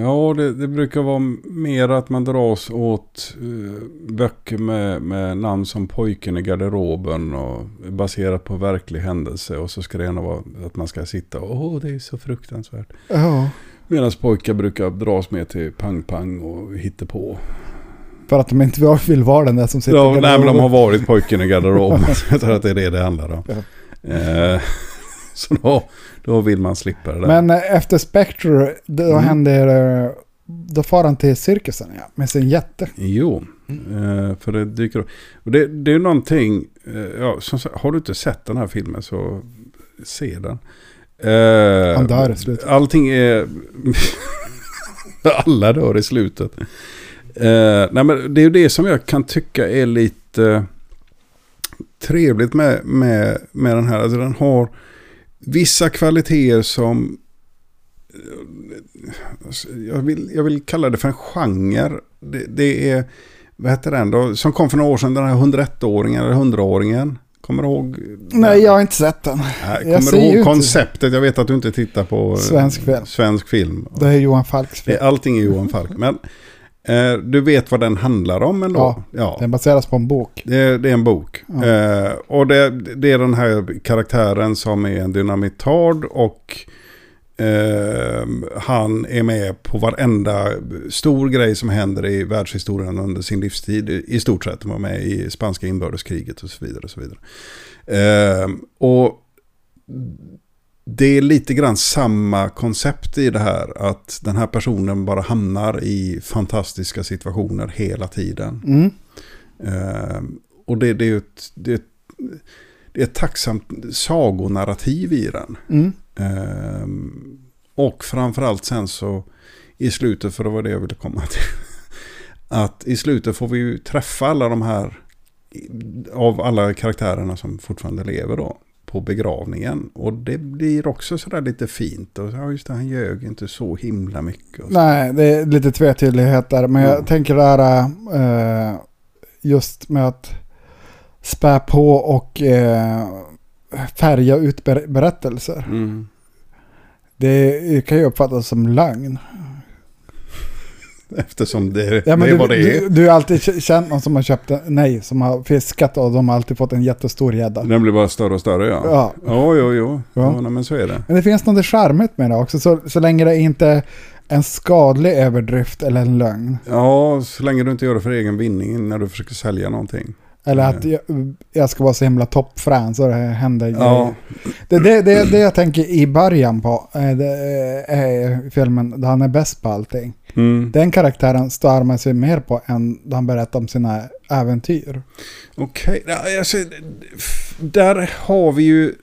Ja, det, det brukar vara mer att man dras åt uh, böcker med, med namn som Pojken i garderoben och baserat på verklig händelse. Och så ska det gärna vara att man ska sitta och åh, det är så fruktansvärt. ja, Medan pojkar brukar dras med till pang-pang och hittepå. För att de inte vill- vara den där som sitter Ja, i nej, men de garderoben. har varit pojken i garderoben. Jag tror att det är det det handlar om. Eh, så då, då vill man slippa det där. Men eh, efter Spectre, då Mm. händer det, då far han till cirkusen ja, med sin jätte. Jo, eh, för det dyker upp. Och det, det är någonting, eh, ja, som, har du inte sett den här filmen så se den. Eh, Han dör i slutet. Allting är... Alla dör i slutet. Eh, nej, men det är ju det som jag kan tycka är lite trevligt med, med, med den här. Alltså den har vissa kvaliteter som... eh, Jag vill, jag vill kalla det för en genre. Det, det är... Vad heter den då? Som kom för några år sedan, den här 101-åringen eller 100-åringen. Kommer du ihåg? Nej, jag har inte sett den. Nej, kommer du ihåg konceptet? Jag vet att du inte tittar på eh, Svensk film. svensk film. Det är Johan Falks film. Allting är Johan Falk. Men eh, du vet vad den handlar om ändå? Ja, ja. Den baseras på en bok. Det, det är en bok. Ja. Eh, och det, det är den här karaktären som är en dynamitard och eh, han är med på varenda stor grej som händer i världshistorien under sin livstid. I, i stort sett. Han var med i spanska inbördeskriget och så vidare. Och, så vidare. Eh, och det är lite grann samma koncept i det här. Att den här personen bara hamnar i fantastiska situationer hela tiden. Mm. Eh, och det, det är ett, det är ett, det är ett tacksamt sagonarrativ i den. Mm. Eh, och framförallt sen så i slutet, för det var det jag ville komma till. Att i slutet får vi ju träffa alla de här, av alla karaktärerna som fortfarande lever då. På begravningen. Och det blir också sådär lite fint. Och ja, just det, han ljög inte så himla mycket. Så. Nej, det är lite tvetydighet där. Men jag tänker det här eh, just med att spä på och eh, färga ut ber- berättelser. Mm. Det kan ju uppfattas som lögn. Eftersom det, Ja, det är du, vad det är. Du, du har alltid känt någon som har köpt, nej, som har fiskat och de har alltid fått en jättestor gädda. Den blir bara större och större ja. Ja. Ja, jo, jo. Ja. Ja. men så är det. Men det finns något charmigt med det också, så, så länge det inte är en skadlig överdrift eller en lögn. Ja, så länge du inte gör det för egen vinning när du försöker sälja någonting. Eller att jag, jag ska vara så himla toppfrän så det händer Ja. Det det, det, det jag tänker i början på eh, det är filmen där han är bäst på allting. Mm. Den karaktären stör man sig mer på än då han berättar om sina äventyr. Okej, ja, alltså, där har vi ju...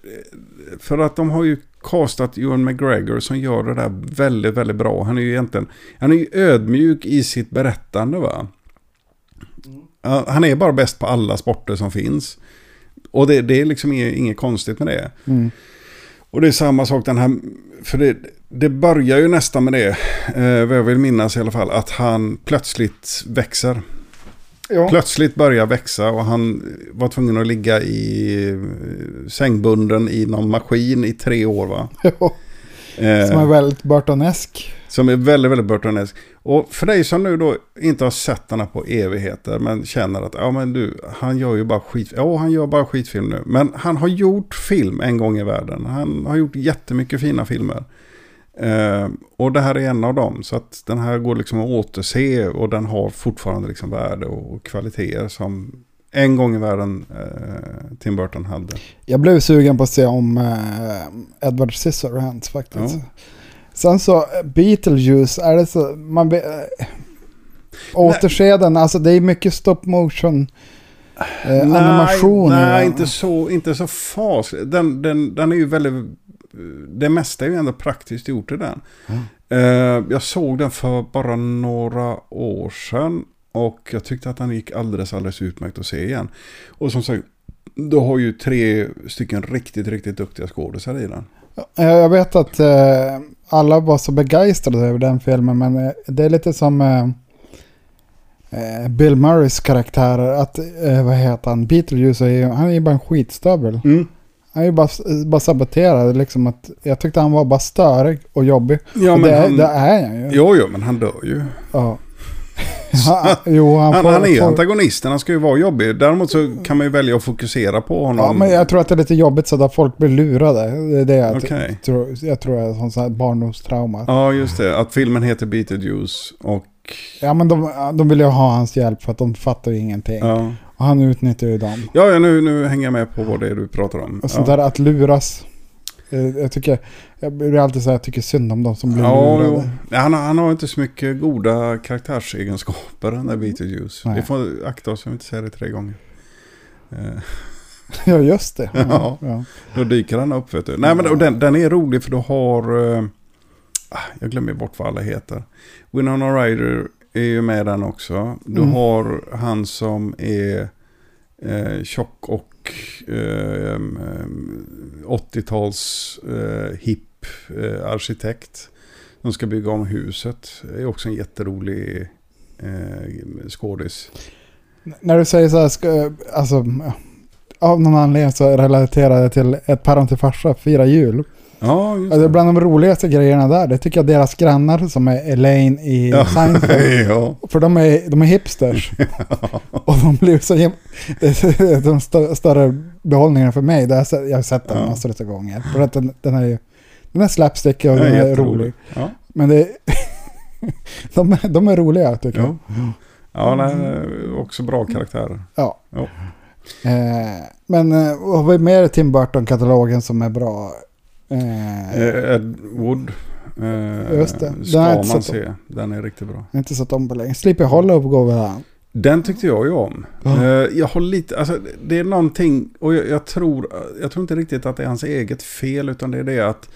För att de har ju castat Ewan McGregor som gör det där väldigt, väldigt bra. Han är ju egentligen... Han är ju ödmjuk i sitt berättande va. Ja, Han är bara bäst på alla sporter som finns. Och det, det är liksom inget, inget konstigt med det. Mm. Och det är samma sak den här, för det, det börjar ju nästan med det, eh, vad jag vill minnas i alla fall, att han plötsligt växer. Ja. Plötsligt börjar växa och han var tvungen att ligga i eh, sängbunden i någon maskin i tre år va? Eh, Som är väldigt Burtonesk. Som är väldigt, väldigt Burtonesk. Och för dig som nu då inte har sett här på evigheter men känner att ja men du, han gör ju bara skit. Ja, han gör bara skitfilm nu. Men han har gjort film en gång i världen. Han har gjort jättemycket fina filmer. Eh, och det här är en av dem. Så att den här går liksom att återse och den har fortfarande liksom värde och kvaliteter som en gång i världen eh, Tim Burton hade. Jag blev sugen på att se om eh, Edward Scissorhands faktiskt. Ja. Sen så eh, Beetlejuice, är det så, man be, eh, återse den, alltså det är mycket stop motion eh, animation. Nej, nej den. inte så, inte så fas. Den, den, den är ju väldigt... Det mesta är ju ändå praktiskt gjort i den. Eh, jag såg den för bara några år sedan. Och jag tyckte att den gick alldeles, alldeles utmärkt att se igen. Och som sagt, du har ju tre stycken riktigt, riktigt duktiga skådisar i den. Jag vet att eh, alla var så begeistrade över den filmen, men eh, det är lite som eh, eh, Bill Murrays karaktär, att, eh, vad heter han, Beetlejuice, är han är ju bara en skitstövel. Han är ju bara, bara saboterad, liksom att, jag tyckte han var bara störig och jobbig. Ja, och men det, är- han- det är han ju. Jo, jo, men han dör ju. Ja. Han, jo, han, Han, får, han är får, antagonisten, han ska ju vara jobbig. Däremot så kan man ju välja att fokusera på honom. Ja, men jag tror att det är lite jobbigt så att folk blir lurade. Det är det jag, Okej. tror, jag tror är sånt här barndomstrauma. Ja, just det. Att filmen heter Beetlejuice och... Ja, men de, de vill ju ha hans hjälp för att de fattar ju ingenting. Ja, Och han utnyttjar ju dem. ja, ja nu, nu hänger jag med på vad det är du pratar om. Och sånt ja. där att luras. Eh, Jag tycker, jag blir alltid så här, jag tycker synd om de som blir Ja, lurade. Han, har- han har inte så mycket goda karaktärsegenskaper den där Beetlejuice. Nej. Vi får akta oss så vi inte säger det tre gånger. Ja, just det. Ja, Ja. ja. Då dyker han upp vet du. Nej men och den, den är rolig för du har... eh, ah, jag glömmer bort vad alla heter. Winona Ryder är ju med den också. Du Mm. har han som är eh, tjock och eh, 80-tals eh, hipp eh, arkitekt. De ska bygga om huset. Det är också en jätterolig eh, skådis. När du säger så här, ska, alltså, av någon anledning så relaterar jag till ett päron till farsa, fira jul. Ja, just Alltså, bland de roligaste grejerna där, det tycker jag deras grannar som är Elaine i Ja. Seinfeld. ja. För de är, de är hipsters. och de blir så him- det är de stö- större behållningarna för mig. Det har jag, sett, jag har sett den Ja. massor av gånger. För att den, den är ju den är slapstick och Den den är är rolig. Ja. Men det de, de är roliga tycker jag. Ja. Nej, också bra karaktärer. Ja. Eh, men eh, vad har vi mer i Tim Burton-katalogen som är bra? Eh, Eh, Ed Wood. Eh, Just det. Den Ska man sett se. Den är riktigt bra. inte sett om på länge. Sleepy Hollow går väl an? Den tyckte jag ju om. Eh, jag har lite, alltså det är någonting, och jag, jag, tror, jag tror inte riktigt att det är hans eget fel, utan det är det att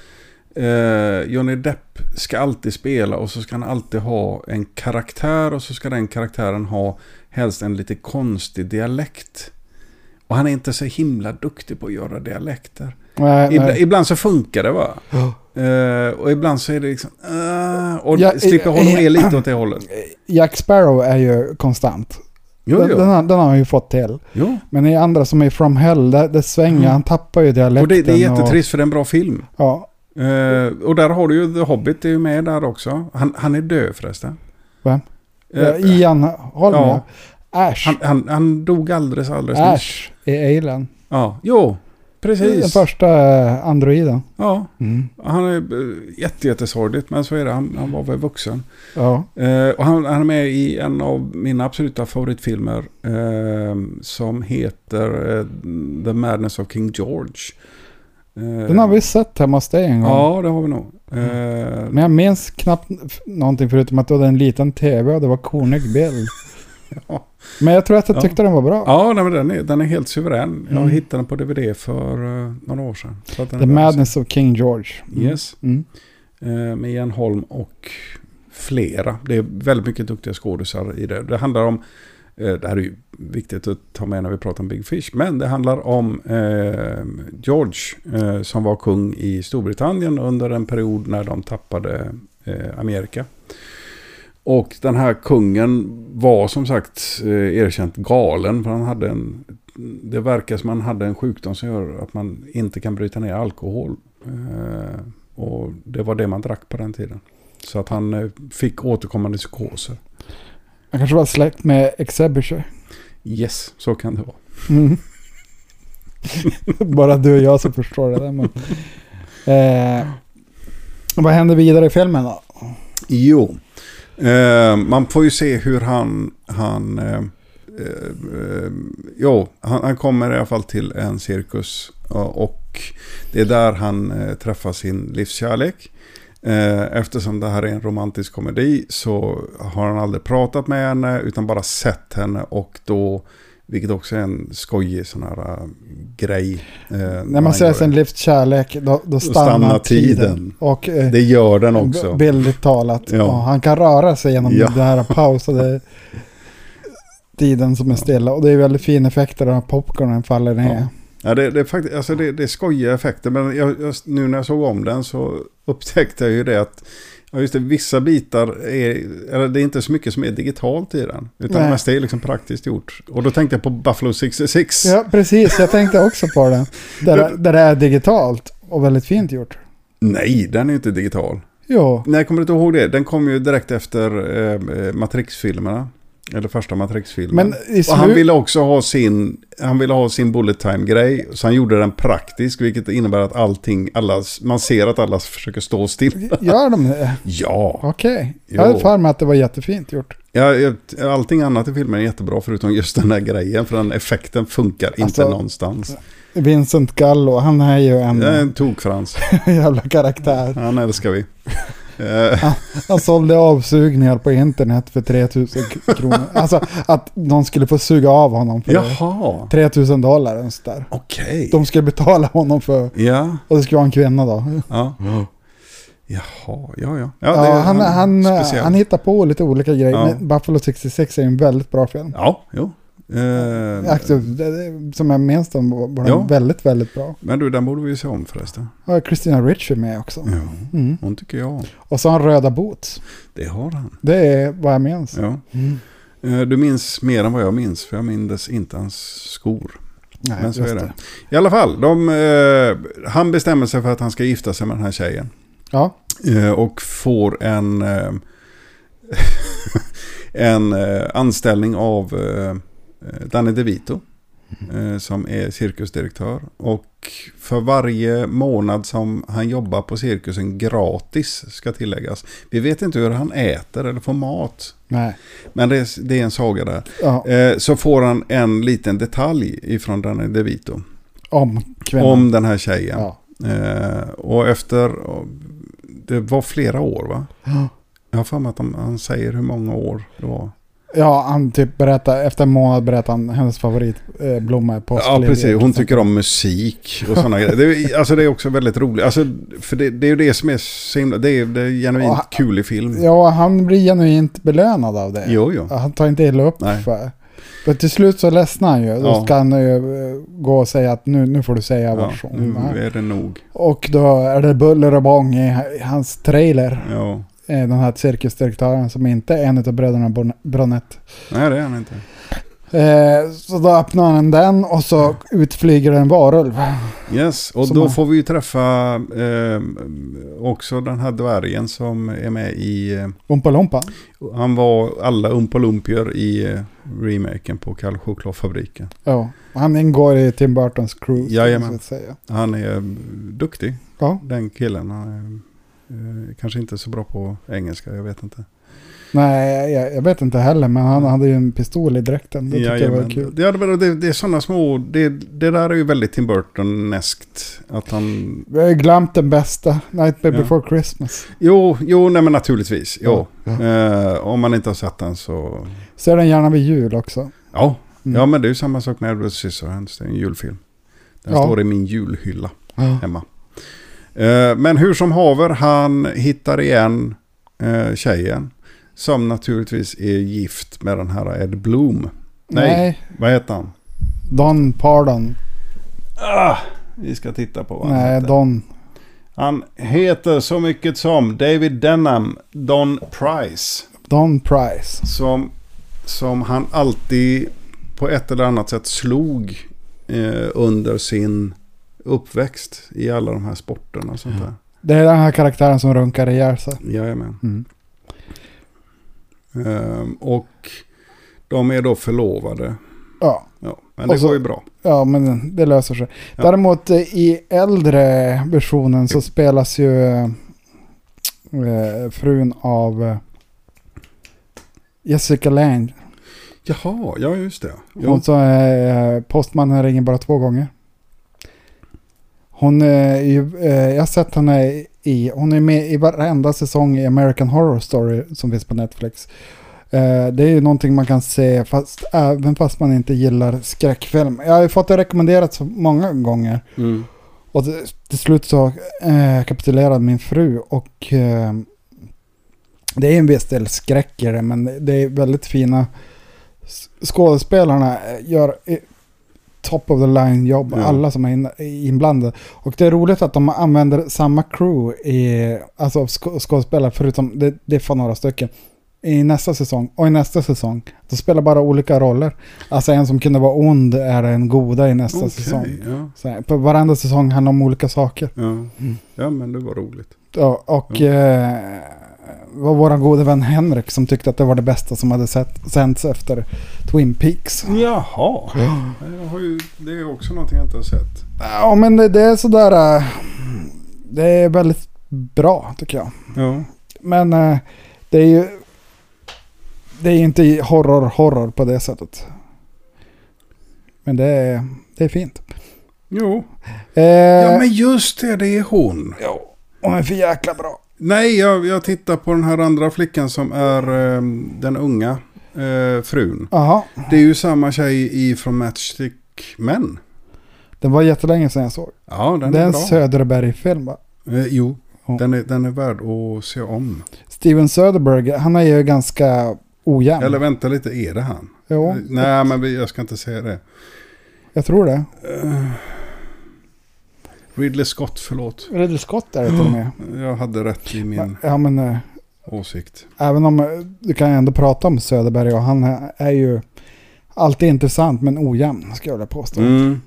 eh, Johnny Depp ska alltid spela och så ska han alltid ha en karaktär och så ska den karaktären ha helst en lite konstig dialekt. Och han är inte så himla duktig på att göra dialekter. Nej, Ibland, nej. ibland så funkar det va? Ja. Eh, och ibland så är det liksom... Uh, och Ja, Slipper eh, är lite åt det hållet. Jack Sparrow är ju konstant. Jo, den, Den, jo. har, den har han ju fått till. jo. Men i andra som är From Hell, där svänger Mm. han, tappar ju dialekten. Och det, det är jättetrist för det är en bra film. Och, ja, Eh, och där har du ju The Hobbit är ju med där också. Han, han är död förresten. Vem? Ja, Ian Holm, ja. Ash. han, han, han dog alldeles, alldeles nyss. Ash i Alien. Ja, jo. Den Precis. första eh, androiden. Ja, Mm. han är eh, jätte, jättesorgligt. Men så är det. Han, han var väl vuxen. Ja. Eh, och han, han är med i en av mina absoluta favoritfilmer. Eh, som heter eh, The Madness of King George. Eh, Den har vi sett hemma hos dig en gång. Ja, det har vi nog. Eh, Men jag minns knappt någonting förutom att det var en liten tv och det var kornig bild. Ja. Men jag tror att jag Ja. tyckte den var bra. Ja, nej, men den, är, den är helt suverän. Jag Mm. hittade den på DVD för uh, några år sedan. Så The Madness of King George. se. Yes. Mm. Eh, med Ian Holm och flera. Det är väldigt mycket duktiga skådisar i det. Det handlar om, eh, det här är ju viktigt att ta med när vi pratar om Big Fish, men det handlar om eh, George som var kung i Storbritannien under en period när de tappade Amerika. Och den här kungen var som sagt eh, erkänt galen. För han hade en, det verkar som han hade en sjukdom som gör att man inte kan bryta ner alkohol. Eh, och det var det man drack på den tiden. Så att han eh, fick återkommande psykoser. Han kanske var släkt med Exhibition. Yes, så kan det vara. Mm. Bara du och jag som förstår det där. Men. Eh, vad händer vidare i filmen då? Jo, eh, man får ju se hur han, han eh, eh, eh, jo, han, han kommer i alla fall till en cirkus och det är där han eh, träffar sin livskärlek. Eh, eftersom det här är en romantisk komedi så har han aldrig pratat med henne utan bara sett henne och då, vilket också är en skojig sån här äh, grej. eh, När man säger sin livs kärlek, då, då stannar, stannar tiden. tiden. Och eh, Det gör den också. bildligt talat, Ja. ja. han kan röra sig genom Ja. den här pausade tiden som är stilla. Och det är väldigt fin effekter när popcornen faller ner. Ja. Ja, det, det, är faktiskt, alltså det, det är skojiga effekter. Men jag, jag, nu när jag såg om den så upptäckte jag ju det att ja, just det, vissa bitar är, eller det är inte så mycket som är digitalt i den. Utan Nej. det mesta är liksom praktiskt gjort. Och då tänkte jag på Buffalo 66. Ja, precis. Jag tänkte också på det. Där, där det är digitalt och väldigt fint gjort. Nej, den är inte digital. Jo, Nej, kommer du inte ihåg det? Den kom ju direkt efter eh, Matrix-filmerna. Eller första Matrix-filmen. men Och han ville också ha sin, han ville ha sin bullet time-grej. Så han gjorde den praktisk, vilket innebär att allting, alla, man ser att alla försöker stå still. Gör de det? Ja, Okej. Jo. Jag hade för mig att det var jättefint gjort. ja, allting annat i filmen är jättebra förutom just den där grejen. För den effekten funkar inte Alltså, någonstans. Vincent Gallo, han är ju en är en tokfrans. jävla karaktär. Han älskar vi. Eh, Han sålde avsugningar på internet för 3000 kronor. Alltså att de skulle få suga av honom för Jaha, 3000 dollar. Och sådär. okej. De skulle betala honom för, Ja, och det skulle vara en kvinna då. ja. Jaha, ja, ja. ja det är- han, han, speciell. han hittar på lite olika grejer. Ja. Men Buffalo 66 är en väldigt bra film. Ja, jo. Eh, det, det, som jag minns den var den Ja. väldigt, väldigt bra. men du, den borde vi se om förresten. Och Christina Ricci är med också. Ja, Mm. hon tycker jag om. Och så har han röda boots. Det har han. Det är vad jag minns. Ja. Mm. Eh, Du minns mer än vad jag minns, för jag minns inte hans skor. Nej, Men så är det. I alla fall, de, eh, han bestämmer sig för att han ska gifta sig med den här tjejen. Ja, Eh, och får en, eh, en eh, anställning av Danny DeVito. Eh, som är cirkusdirektör. Och för varje månad som han jobbar på cirkusen gratis ska tilläggas. Vi vet inte hur han äter eller får mat. nej. Men det är, det är en saga där. Ja, Eh, så får han en liten detalj ifrån Danny DeVito. om kvinnan. Om den här tjejen. Ja. Eh, och efter, det var flera år va? Ja. Jag har för mig att han, han säger hur många år det var. Ja, han typ berättar, efter en månad berättar han hennes favoritblomma eh, är Ja, precis. Hon tycker om musik och sådana grejer. Det är, alltså det är också väldigt roligt. Alltså, för det, det är ju det som är så himla... Det är, det är genuint Ja, kul i film. Ja, han blir genuint belönad av det. Jo, jo. Han tar inte illa upp Nej. för. Men till slut så ledsnar han ju. Då Ja. ska han ju eh, gå och säga att nu, nu får du säga Ja, hon nu är. det nog. Och då är det buller och bång i i hans trailer. Ja. Eh, Den här cirkusdirektören som inte är en av bröderna Bronett. Nej, det är han inte. Eh, så då öppnar han den och så utflyger en varulv. Yes, och Som då får vi ju träffa eh, också den här dvärgen som är med i... Eh, Umpa Lumpa. han var alla Umpalumpier i eh, remaken på Kalle Chokladfabriken. Ja, han ingår i Tim Burtons crew. Jajamän. Så att säga. Han är duktig, Ja, den killen. Han är eh, kanske inte så bra på engelska, jag vet inte. nej jag, jag vet inte heller men han hade ju en pistol i dräkten. Det tyckte jag var kul. Ja, det, det, det är sådana små, det, det där är ju väldigt Tim Burton-eskt. Att han, Vi har ju glömt den bästa, Nightmare Ja. Before Christmas. jo, jo, nej men naturligtvis. Jo. Ja. Eh, om man inte har sett den så, Ser den gärna vid jul också. ja. Mm. Ja, men det är ju samma sak med Edward Scissorhands. Det är en julfilm. Den Ja. står i min julhylla hemma. Eh, men hur som haver, han hittar igen eh, tjejen. Som naturligtvis är gift med den här Ed Bloom. Nej, Nej, vad heter han? Don Pardon. Ah, vi ska titta på vad han Nej, heter. Don. Han heter så mycket som David Denham Don Price. Don Price. Som, som han alltid på ett eller annat sätt slog eh, under sin uppväxt i alla de här sporterna och sånt där. Det är den här karaktären som runkar ihjäl sig. Jajamän. Mm. Ehm, och de är då förlovade. Ja. Ja, men det så- går ju bra. ja, men det löser sig. Ja. Däremot eh, i äldre versionen så spelas ju eh, frun av eh, Jessica Lange. Jaha, ja just det. Hon Ja. som är postmannen ringer bara två gånger. Hon är ju, eh, jag har sett henne i, hon är med i varenda säsong i American Horror Story som finns på Netflix. Eh, det är ju någonting man kan se fast, även fast man inte gillar skräckfilm. Jag har ju fått det rekommenderat så många gånger. Mm. Och till, slut så eh, kapitulerade min fru och eh, det är en viss del skräck i det men det är väldigt fina skådespelarna gör top of the line jobb, Ja. alla som är in, är inblandade. Och det är roligt att de använder samma crew i, alltså skå, skådespelare förutom det, det är för några stycken. I nästa säsong och i nästa säsong. De spelar bara olika roller. Alltså en som kunde vara ond är en goda i nästa Okej, säsong. ja. Så här, på varenda säsong handlar om olika saker. Ja. ja, men det var roligt. Ja, och eh, var vår gode vän Henrik som tyckte att det var det bästa som hade sett, sänts efter Twin Peaks. Jaha. Ju, det är också någonting jag inte har sett. Ja, men det, det är sådär... eh, Det är väldigt bra tycker jag. Ja. Men eh, det är ju... Det är inte horror-horror på det sättet. Men det är, det är fint. Jo. Eh, Ja, men just det, det är hon. ja, hon är för jäkla bra. Nej, jag, jag tittar på den här andra flickan som är eh, den unga eh, frun. Jaha, Det är ju samma tjej i från Matchstick Men. det var jättelänge sedan jag såg. Ja, den det är är en bra. Söderberg-film va? Eh, jo, Ja. den är, den är värd att se om. Steven Söderberg, han är ju ganska ojämn. Eller vänta lite, är det han? Jo, Nej, men jag ska inte säga det. jag tror det. Ridley Scott, förlåt. Ridley Scott är det till och med. Jag hade rätt i min Ja men eh, åsikt. även om eh, du kan ändå prata om Söderberg och han är- är ju alltid intressant men ojämn ska jag vilja påstå. Mm.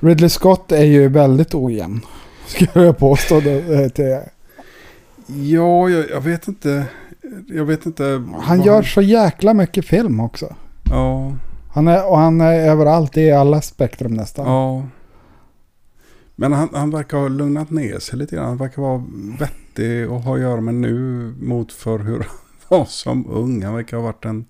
Ridley Scott är ju väldigt ojämn. Ska jag påstå det, eh, till, Ja, jag, jag vet inte. Jag vet inte. Han gör så jäkla mycket film också. Ja, Han är, och han är överallt i alla spektrum nästan. ja. Men han, han verkar ha lugnat ner sig lite grann. Han verkar vara vettig och ha att göra med nu mot för hur han var som ung. Han verkar ha varit en,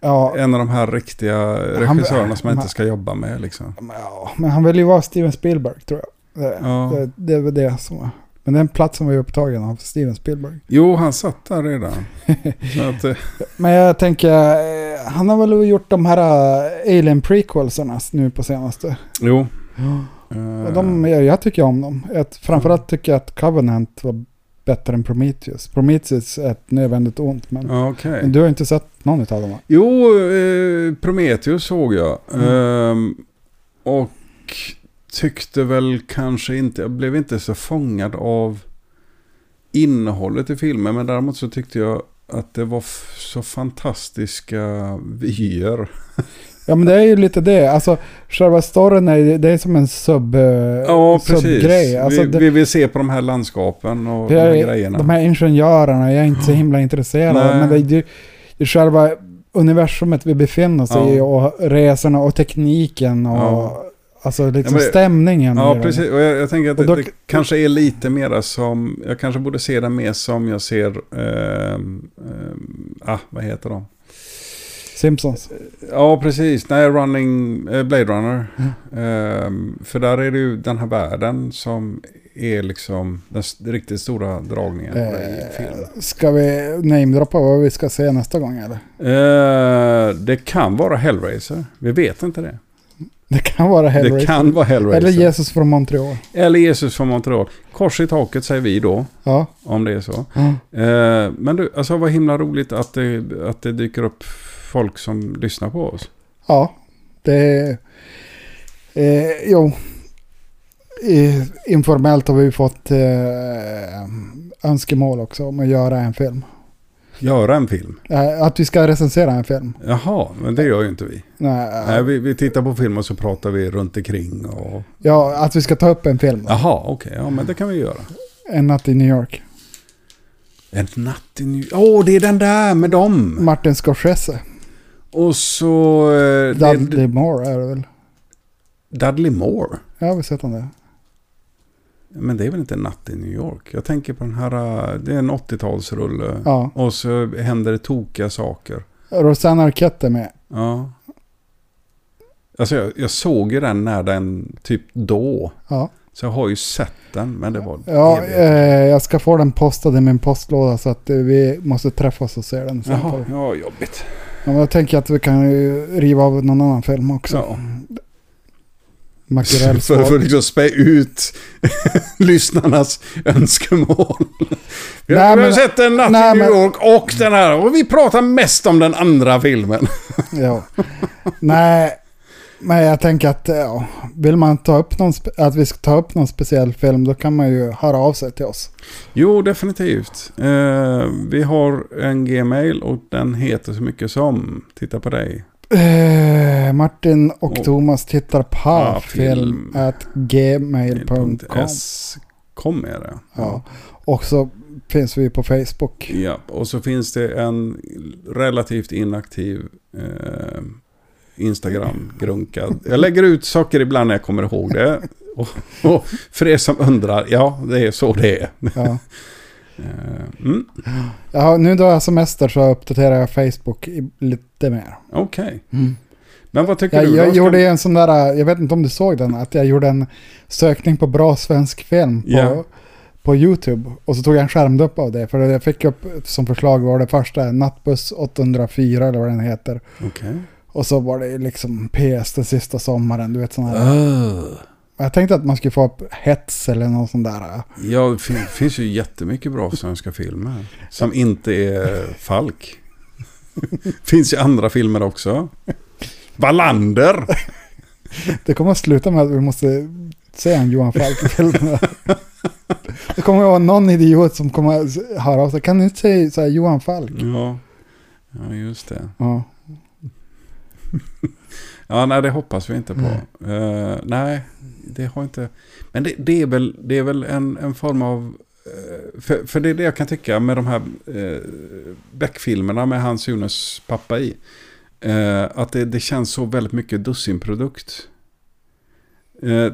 Ja, en av de här riktiga Han- regissörerna som man han- inte ska jobba med. Liksom. men ja, men han vill ju vara Steven Spielberg tror jag. Det, Ja. det, det är väl det som. Men den platsen var ju upptagen av Steven Spielberg. Jo, han satt där redan. Att, eh, Men jag tänker, eh, han har väl gjort de här eh, Alien prequelserna nu på senaste. jo. Och Eh, de, jag, tycker om dem. Jag, framförallt tycker jag att Covenant var bättre än Prometheus. Prometheus är ett nödvändigt ont, men, Okej. men du har inte sett någon av dem va? Jo, eh, Prometheus såg jag. Mm. Ehm, och tyckte väl kanske inte, jag blev inte så fångad av innehållet i filmen. Men däremot så tyckte jag att det var så fantastiska vyer. Ja men det är ju lite det. Alltså själva storyn är, det är som en sub, eh, Ja, precis. subgrej. Alltså, vi, det, vi vill se på de här landskapen och det de här är, grejerna. de här ingenjörerna, jag är inte så himla intresserad. Nej. Men det är ju det är själva universumet vi befinner oss i Ja. och resorna och tekniken och Ja. alltså liksom Ja, men- stämningen. i Ja, det. precis. Och jag, jag tänker att det, då- det kanske är lite mera som... Jag kanske borde se den mer som jag ser... ehm, ehm, ah, vad heter de? Simpsons. Ja, precis. Nej, Running... eh, Blade Runner. Ehm, för där är det ju den här världen som är liksom den riktigt stora dragningen i filmen. Eh, ska vi namedroppa vad vi ska se nästa gång eller? Eh, det kan vara Hellraiser. Vi vet inte det. Det kan vara Hellraiser. Det kan vara Hellraiser. Eller Jesus från Montreal. Eller Jesus från Montreal. Kors i taket säger vi då. Ja. Om det är så. Ja. Eh, men du, alltså vad himla roligt att det, att det dyker upp folk som lyssnar på oss. Ja, det... Eh, jo. Informellt har vi fått eh, önskemål också om att göra en film. Göra en film. Eh, att vi ska recensera en film. Jaha, men det gör ju inte vi. Nej, Nej, vi, vi tittar på film och så pratar vi runt omkring och... Ja, att vi ska ta upp en film. Jaha, okej. Ja, men det kan vi göra. En natt i New York. En natt i New Åh, det är den där med dem! Martin Scorsese. Och så... Eh, det- Dudley Moore är det väl? Dudley Moore. Ja, har vi sett om det? Men det är väl inte en natt i New York? Jag tänker på den här... eh, Det är en 80-talsrulle. Ja. Och så händer det tokiga saker. Rosanna Arquette är med. Ja. Alltså jag, jag såg ju den när den typ då. Ja, Så jag har ju sett den, men det var... ja eh, jag ska få den postad i min postlåda så att eh, vi måste träffas och se den. Jaha, ja, jobbigt. Ja, men jag tänker att vi kan riva av någon annan film också. Ja. Makrell För, för att liksom spä ut lyssnarnas önskemål. Vi Nej, har men- sett en natt nej, i New York och den här. Och vi pratar mest om den andra filmen. Ja. Nej, men jag tänker att ja, vill man ta upp någon, att vi ska ta upp någon speciell film då kan man ju höra av sig till oss. Jo, definitivt. Eh, vi har en gmail och den heter så mycket som, titta på dig. Eh, Martin och Och- Thomas tittar på Ja, film at gmail.com. Kom är det. Ja. Och så finns vi på Facebook. Ja, och så finns det en relativt inaktiv eh, Instagram grunkad. Jag lägger ut saker ibland när jag kommer ihåg det. Och, och för er som undrar, ja det är så det är. Ja. Eh, mm, Ja, nu då jag har semester så uppdaterar jag Facebook lite mer. Okej. Men vad tycker Jag, du? jag? Ska- gjorde en sån där, jag vet inte om du såg den, att jag gjorde en sökning på bra svensk film på, Ja. på YouTube. Och så tog jag en skärmdupp av det, för jag fick upp som förslag var det första, Nattbuss 804 eller vad den heter. Okej. Och så var det liksom PS den sista sommaren, du vet sådana här. Ah. Jag tänkte att man skulle få upp hets eller någon sån där. Ja, det fin- finns ju jättemycket bra svenska filmer. Som inte är Falk. finns ju andra filmer också. Wallander! Det kommer att sluta med att vi måste se en Johan Falk-film. Det kommer att vara någon idiot som kommer att höra av sig. Kan du inte säga så här Johan Falk? Ja, ja just det. Ja. Ja, nej det hoppas vi inte på. Nej. Eh, nej, det har inte... Men det, det är väl, det är väl en, en form av... eh, för, för det är det jag kan tycka med de här uh, Beck-filmerna med Hans Junes pappa i. Eh, att det, det känns så väldigt mycket dussinprodukt.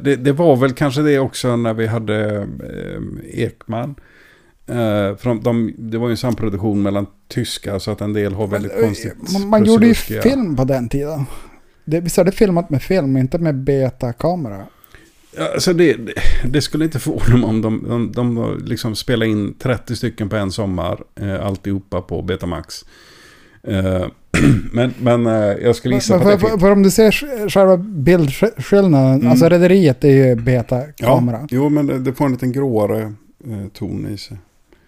Det, det var väl kanske det också när vi hade Ekman. Från de, det var ju en samproduktion mellan tyskar så att en del har väldigt konstigt Man, man gjorde ju film på den tiden. Det, visst är det filmat med film, inte med betakamera? Alltså det, det, skulle inte förvåna mig om de, de, de liksom spelar in 30 stycken på en sommar. Eh, alltihopa på Betamax. Eh, men men eh, jag skulle gissa men på för, att det för, för om du ser sj- själva bildskillnaden, Mm. alltså rederiet är ju betakamera. Ja, jo, men det, det får en liten gråare eh, ton i sig.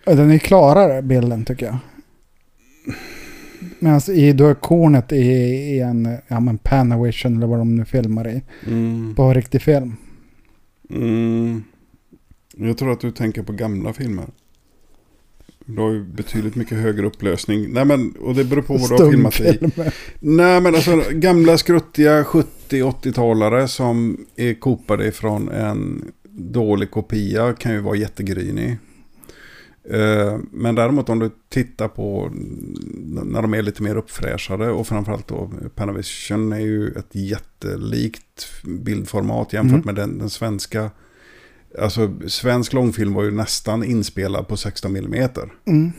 Den är klarare bilden tycker jag. Medan i då är kornet i, i en ja, men Panavision eller vad de nu filmar i. Mm. På riktig film. Mm. Jag tror att du tänker på gamla filmer. Du har ju betydligt mycket högre upplösning. Nej men, och det beror på vad du har filmat i. Nej men alltså gamla skruttiga 70-80-talare som är kopade ifrån en dålig kopia kan ju vara jättegrynig. Eh, Men däremot om du tittar på när de är lite mer uppfräschade och framförallt då Panavision är ju ett jättelikt bildformat jämfört Mm. med den, den svenska. Alltså svensk långfilm var ju nästan inspelad på 16 mm Mm.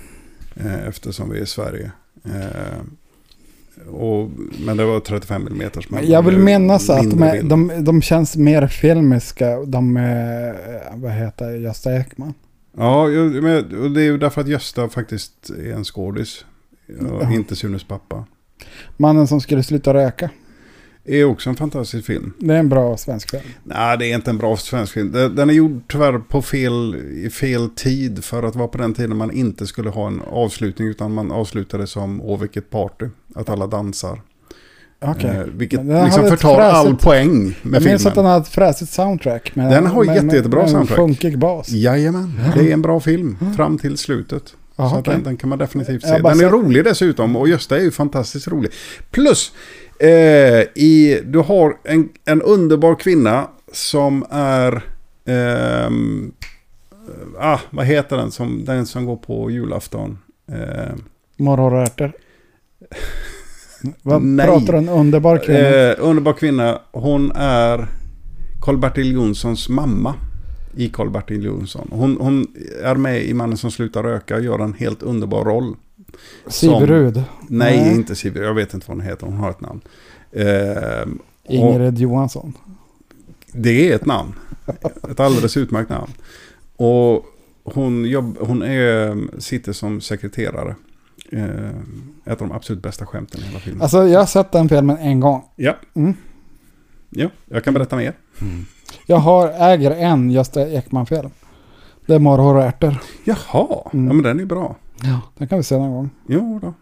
eh, eftersom vi är i Sverige. Eh, och, men det var 35 mm. Jag vill minnas att de, är, de, de känns mer filmiska. De, är, vad heter Gösta Ekman. Ja, men, och det är ju därför att Gösta faktiskt är en skådis. Ja. inte Sunes pappa. Mannen som skulle sluta röka. Är också en fantastisk film. Det är en bra svensk film. Nej, det är inte en bra svensk film. Den den är gjord tyvärr på fel, i fel tid. För att vara på den tiden man inte skulle ha en avslutning. Utan man avslutade som Åh vilket party. Att alla dansar. Okej. Eh, vilket liksom förtar all fräsigt- poäng med Jag minns att den filmen. hade ett fräsigt soundtrack. Med, Den har med, jätte- jättebra med, med soundtrack. En funkig bas. Jajamän, det är en bra film. Fram till slutet. Jaha, så okej. den, den kan man definitivt se. har Den är rolig dessutom och Gösta är ju fantastiskt rolig. Plus, eh, i, du har en, en underbar kvinna som är... ehm, ah, vad heter den som, den som går på julafton? Eh, Morgonrörter. Vad Nej. pratar en underbar kvinna? eh, underbar kvinna. Hon är Karl-Bertil Jonssons mamma. I Karl-Bertil Jonsson. Hon, hon är med i Mannen som slutar röka och gör en helt underbar roll. Siverud. Nej, Nej. inte Siv. Jag vet inte vad hon heter. Hon har ett namn. Och Ingrid Johansson. det är ett namn. Ett alldeles utmärkt namn. Och hon, jobb, hon är, sitter som sekreterare. Ehm, ett av de absolut bästa skämten i hela filmen. Alltså jag har sett den filmen en gång. ja. Mm. ja, jag kan berätta mer. Jag har, äger en Gösta Ekman-film. Det är Morrhår och ärtor. Jaha, Mm. ja men den är bra. Ja. Den kan vi se någon gång. Jo då.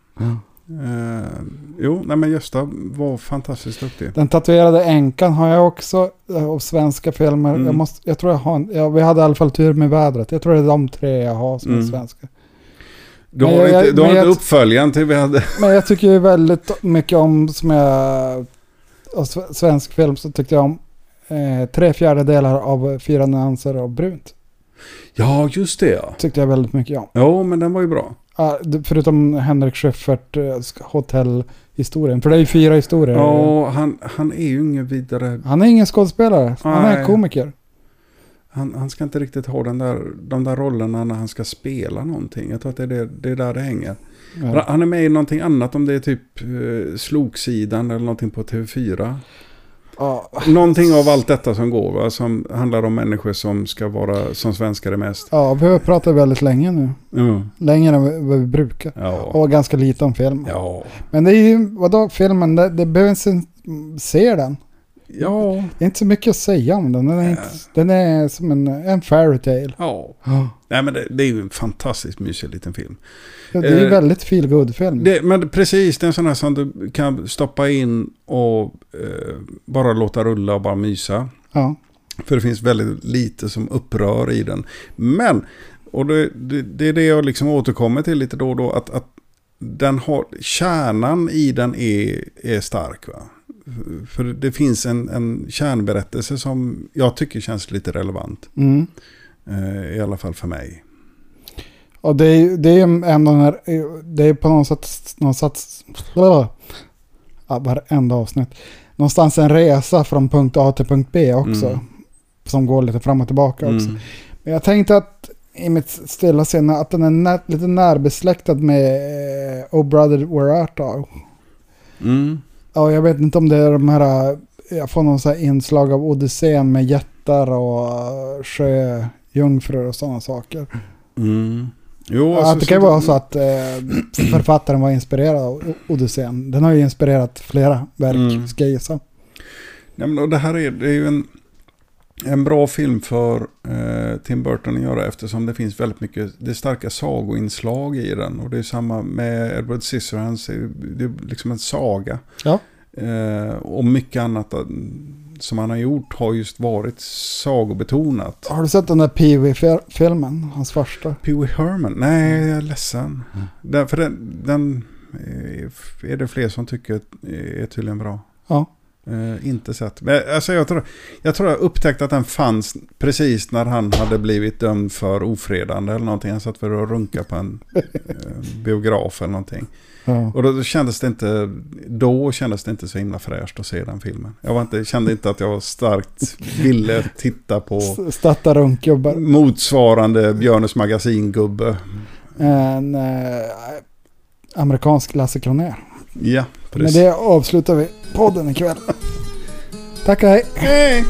Ehm, jo, nej men Gösta var fantastiskt duktig. Den tatuerade änkan har jag också eh, av svenska filmer. Mm. Jag, måste, jag tror jag har en, ja, vi hade i alla fall tur med vädret. Jag tror det är de tre jag har som är Mm. svenska. Du har jag- inte, du har inte jag- uppföljaren till vi hade... Men jag tycker ju väldigt mycket om, som jag, av sve- svensk film så tyckte jag om eh, tre fjärdedelar av Fyra nyanser av brunt. Ja, just det ja. Tyckte jag väldigt mycket om. Jo, men den var ju bra. Ja, förutom Henrik Schyffert eh, hotellhistorien. För det är ju fyra historier. Ja, han, han är ju ingen vidare... Han är ingen skådespelare. Han är Nej. komiker. Han, han ska inte riktigt ha den där, de där rollerna när han ska spela någonting. Jag tror att det är, det, det är där det hänger. Ja. Han är med i någonting annat om det är typ eh, Sloksidan eller någonting på TV4. Ja. Någonting av allt detta som går va? Som handlar om människor som ska vara som svenskar är mest. ja, vi har pratat väldigt länge nu. Ja. Längre än vad- vad vi brukar. Ja. Och ganska lite om film. Ja. Men det är ju, vadå filmen, det, det behöver inte se den. Ja. Det är inte så mycket att säga om den. Den är, inte, den är som en, en fairy tale. Ja. Ja. Nej men det, det är ju en fantastiskt mysig liten film. Ja, det är ju Eh, väldigt feel good film Det, men precis, det är en sån här som du kan stoppa in och eh, bara låta rulla och bara mysa. Ja. För det finns väldigt lite som upprör i den. Men, och det, det, det är det jag liksom återkommer till lite då och då, att, att den har, kärnan i den är, är stark. Va? För det finns en, en kärnberättelse som jag tycker känns lite relevant. Mm. Eh, I alla fall för mig. Och det är det är ändå den här, det är på något sätt, någon sats, ja, varenda avsnitt. Någonstans en resa från punkt A till punkt B också. Mm. Som går lite fram och tillbaka också. Mm. Men jag tänkte att i mitt stilla sinne att den är nä, lite närbesläktad med eh, Oh Brother Where Art Thou? Mm. Ja, jag vet inte om det är de här, jag får någon så här inslag av Odysseen med jättar och uh, sjöjungfrur och sådana saker. Mm. Jo, alltså, det kan ju vara så att eh, författaren var inspirerad av Odysseen. Den har ju inspirerat flera verk, Mm. ska jag gissa. Ja, men och det här är, det är ju en... en bra film för eh, Tim Burton att göra eftersom det finns väldigt mycket, det är starka sagoinslag i den. Och det är samma med Edward Scissorhands, det är- liksom en saga. Ja. Eh, och mycket annat som han har gjort har just varit sagobetonat. Har du sett den där Pee Wee-filmen? Hans första? Pee Wee Herman? Nej, jag är ledsen. Den, för den, den är det fler som tycker är tydligen bra. Ja. Eh, inte sett. Men alltså jag tror, jag tror jag upptäckte att den fanns precis när han hade blivit dömd för ofredande eller någonting. Han satt för att runka på en eh, biograf eller någonting. ja. Och då kändes det inte, då kändes det inte så himla fräscht att se den filmen. Jag var inte, kände inte att jag starkt ville titta på S- Stötta runkgubbar. motsvarande Björnes magasin-gubbe. En eh, amerikansk Lasse Kronér. Ja, precis. Med det avslutar vi podden ikväll. Tack och hej. Hej!